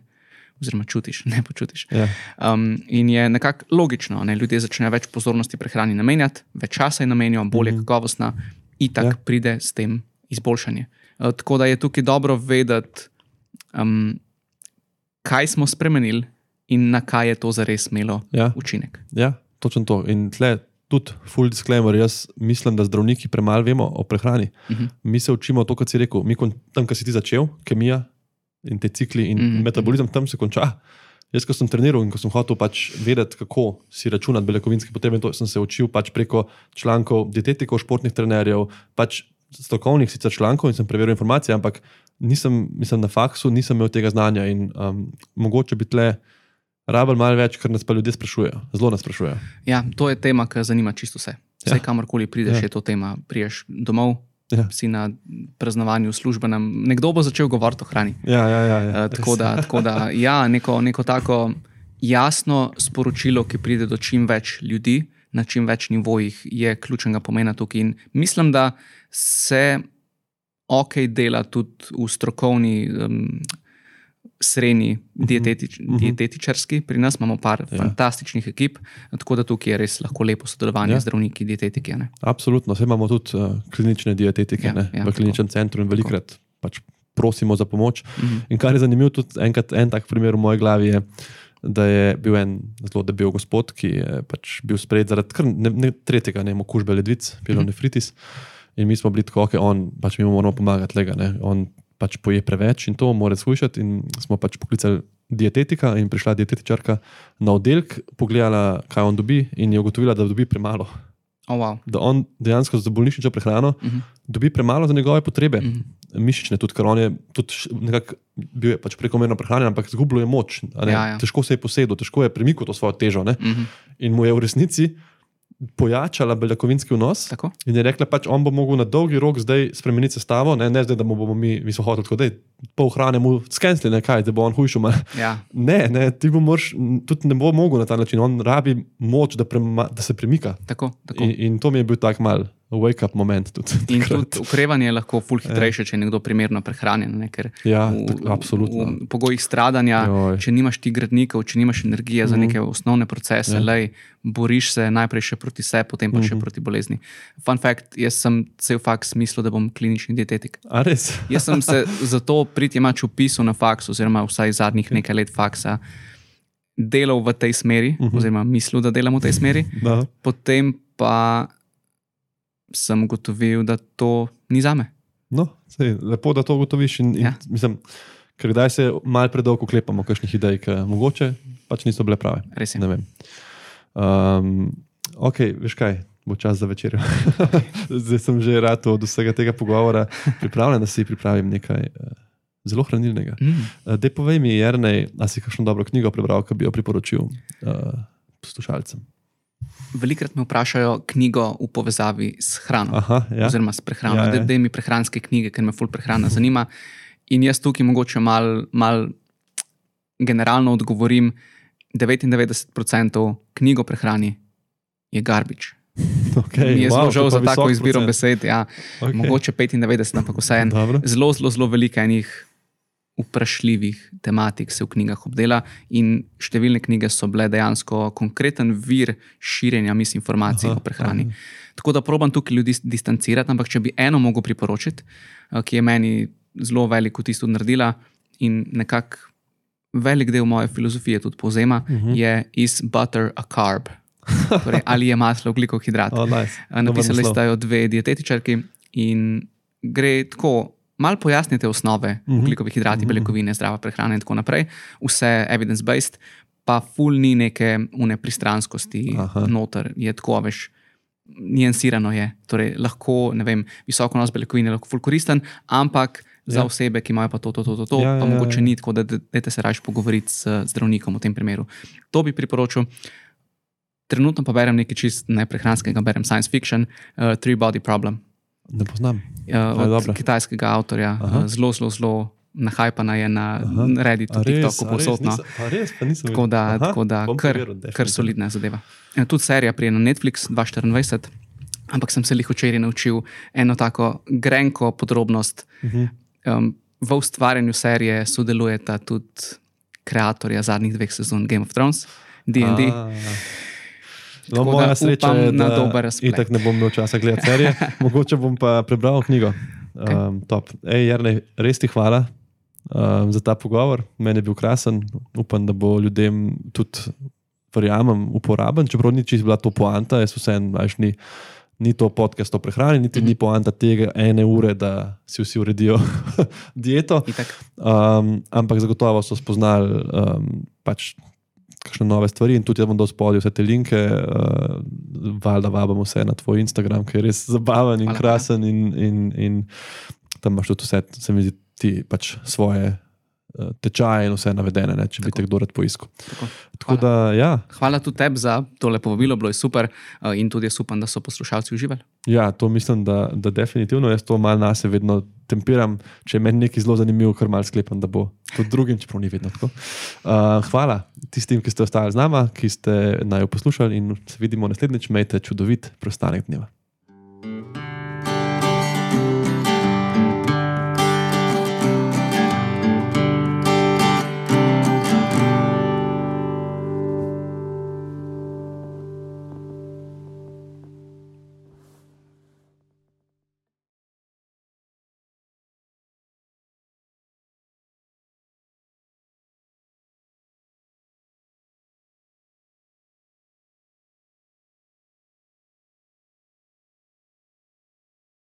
Oziroma, čutiš, [LAUGHS] ne počutiš. Ja. Um, in je nekako logično, da ljudje začnejo več pozornosti prehrani namenjati, več časa je namenijo, bolje mm -hmm. kakovostna, in tako ja. pride s tem izboljšanje. Uh, tako da je tukaj dobro vedeti, um, kaj smo spremenili in na kaj je to zares imelo Ja. učinek. Ja, točno to. In tle, tudi, full disclaimer, jaz mislim, da zdravniki premalo vemo o prehrani. Uh Mhm. -huh. Mi se učimo to, kar si rekel, mi kon, tam, kjer si ti začel, kemija in te cikli in uh Mhm, -huh. metabolizem, tam se konča. Jaz, ko sem treniral in ko sem hotel pač vedeti, kako si računati beljakovinske potrebe, to sem se učil pač preko člankov dietetikov, športnih trenerjev, pač strokovnih sicer člankov in sem preveril informacije, ampak nisem, mislim, na faksu nisem imel tega znanja in um, mogoče bi tle rabel malo več, ker nas pa ljudje sprašujejo, zelo nas sprašujejo. Ja, to je tema, ki zanima čisto vse. Vse, Ja. kamorkoli prideš, Ja. je to tema. Priješ domov, ja. si na praznovanju službenem, nekdo bo začel govoriti o hrani. Ja, ja, ja, ja. Uh, tako, da, tako da, ja, neko, neko tako jasno sporočilo, ki pride do čim več ljudi na čim več nivojih, je ključnega pomena tukaj. In mislim, da se ok dela tudi v strokovni. Um, Srednji dietetič, uh -huh. dietetičarski, pri nas imamo par Ja. fantastičnih ekip, tako da tukaj je res lahko lepo sodelovanje Ja. z zdravniki, dietetiki. ne. Absolutno, vse imamo tudi uh, klinične dietetike Ja, ja, ja, v tako. kliničnem centru in velikrat pač prosimo za pomoč. Mhm. In kar je zanimivo, tudi enkrat, en tak primer v moji glavi je, da je bil en zelo debel gospod, ki je pač bil sprejet zaradi ne, ne, tretjega ne, okužbe ledvic, pilonefritis. In mi smo bili tako, da on pač mi moramo pomagati, lega, ne. on pač poje preveč in to mora shujšati. In smo pač poklicali dietetika in prišla dietetičarka na oddelek, pogledala, kaj on dobi, in je ugotovila, da dobi premalo. Oh, wow. Da on dejansko za bolnišnično prehrano uh -huh. dobi premalo za njegove potrebe. uh -huh. Mišične, tudi ker on je tudi nekako bil je pač prekomerno prehranjen, ampak izgubil je moč. Ja, ja. Težko se je posedel, težko je premikal to svojo težo. Ne? uh -huh. In mu je v resnici pojačala beljakovinski vnos. Tako? In je rekla, pač on bo mogel na dolgi rok zdaj spremeniti sestavo, ne, ne zdaj, da mu bomo mi, mi smo hoteli tako, da je pol hrane mu skensli, ne kaj, da bo on hujšel. ma- Ja. [LAUGHS] Ne, ne, ti bo moraš, tudi ne bo mogel na ta način, on rabi moč, da, prema, da se premika. Tako, tako. In, in to mi je bil tak mal wake-up moment. Tudi, [LAUGHS] In takrat. tudi ukrevanje je lahko ful hitrejše, če je nekdo primerno prehranjen. Ne? Ker Ja, v, tak- absolutno. V, pogojih stradanja, Joj. če nimaš ti gradnikov, če nimaš energije za neke osnovne procese, Ja. ja. lej, boriš se najprej še proti sebi, potem pa še proti bolezni. Fun fact, jaz sem cel faks mislil, da bom klinični dietetik. A res? [LAUGHS] Jaz sem se zato pritjemač upisal na faks, oziroma vsaj zadnjih nekaj let faksa, delal v tej smeri, uh -huh. oziroma mislil, da delam v tej smeri. Da. Potem pa sem ugotovil, da to ni za me. No, sej, lepo, da to ugotoviš. In, in, Ja. mislim, ker kdaj se mal predolgo oklepamo kakšnih idej, ki mogoče pač niso bile prave. Res je. Um, ok, veš kaj, bo čas za večer. [LAUGHS] Zdaj sem že rad od vsega tega pogovora pripravljen, da si pripravim nekaj uh, zelo hranilnega. Mm. Uh, Dej povej mi, Jrnej, a si kakšno dobro knjigo prebral, ki bi jo priporočil uh, poslušalcem. Velikrat me vprašajo knjigo v povezavi s hrano, Aha, ja. oziroma s prehrano. Ja, Ja, ja. Da mi prehranske knjige, ker me ful prehrana zanima. In jaz tukaj mogoče mal, mal generalno odgovorim: 99% knjig o prehrani je garbič. [LAUGHS] Okay, Mi je zelo žal za tako izbiro besed. besed. Ja, Okay. Mogoče 95, ampak vseeno. Zelo, zelo, zelo veliko enih vprašljivih tematik se v knjigah obdela, in številne knjige so bile dejansko konkreten vir širjenja misinformacij Aha, o prehrani. Tako da probam tukaj ljudi distancirati, ampak če bi eno mogel priporočiti, eh, ki je meni zelo veliko tisto naredila in nekako velik del moje filozofije tudi povzema, uh Mhm. -huh. je is butter a carb. Torej, [LAUGHS] ali je maslo ugljikov hidrat. Oh, nice. Eh, Napisali ste jo dve dietetičarki in gre tako. Malo pojasnite osnove, uh Mhm. -huh. ugljikovih hidratov, beljakovine, zdrava prehrana in tako naprej, vse evidence-based, pa ful ni neke une pristranskosti Aha. noter, je tako veš. Nijansirano je, torej lahko, vem, visoko nos beljakovin je lahko ful koristen, ampak za Ja. osebe, ki imajo pa to, to, to, to, to Ja, ja, pa ja, mogoče ja. ni tako, da dajte se raje pogovoriti s zdravnikom v tem primeru. To bi priporočil. Trenutno pa berem nekaj čist neprehranskega, berem science fiction, uh, Three Body Problem Ne poznam. uh, od dobro. kitajskega avtorja. Aha. Uh, zelo, zelo, zelo nahajpana je na Aha. Redditu, res? TikToku, posodno. Tako da, Aha, tako da kar, pogledal, kar solidna zadeva. Eh, Tudi serija prije na Netflix 2024, ampak sem se jih včeraj naučil eno tako grenko podrobnost. Mhm. Um, v ustvarjanju serije sodelujeta tudi ustvarjalca zadnjih dveh sezon Game of Thrones, DD. A. No, moja sreča je, da itak ne bom imel časa gledati [LAUGHS] serije, mogoče bom pa prebral knjigo. Um, top. Ej, Jarnej, res ti hvala um, za ta pogovor. Meni je bil krasen. Upam, da bo ljudem tudi, verjamem, uporaben, čeprav ni čisto bila to poanta, jaz vseeno, veš, ni. Ni to podcast o prehrani, niti Mhm. ni poanta tega ene ure, da si vsi uredijo [LAUGHS] dieto. Um, ampak zagotovo so spoznali um, pač kakšne nove stvari in tudi jaz bom dal spodaj vse te linke, uh, valjda vabim vse na tvoj Instagram, ki je res zabaven in Hvala, krasen in, in, in tam imaš tudi vse, se mi zdi, ti pač svoje uh, tečaje in vse navedene, ne, če bi Tako. te kdo rad poiskal. Tako. Tako da, ja, Hvala tudi tebi za tole povabilo, bilo je super uh, in tudi jaz upam, da so poslušalci uživali. ja, to mislim, da, da definitivno jaz to malo nas vedno tempiram. Če je meni nekaj zelo zanimivo, kar malo sklepam, da bo tudi drugim, čeprav ni vedno tako. Uh, hvala tistim, ki ste ostali z nami, ki ste naj jo poslušali in se vidimo naslednjič. Imejte čudovit preostanek dneva.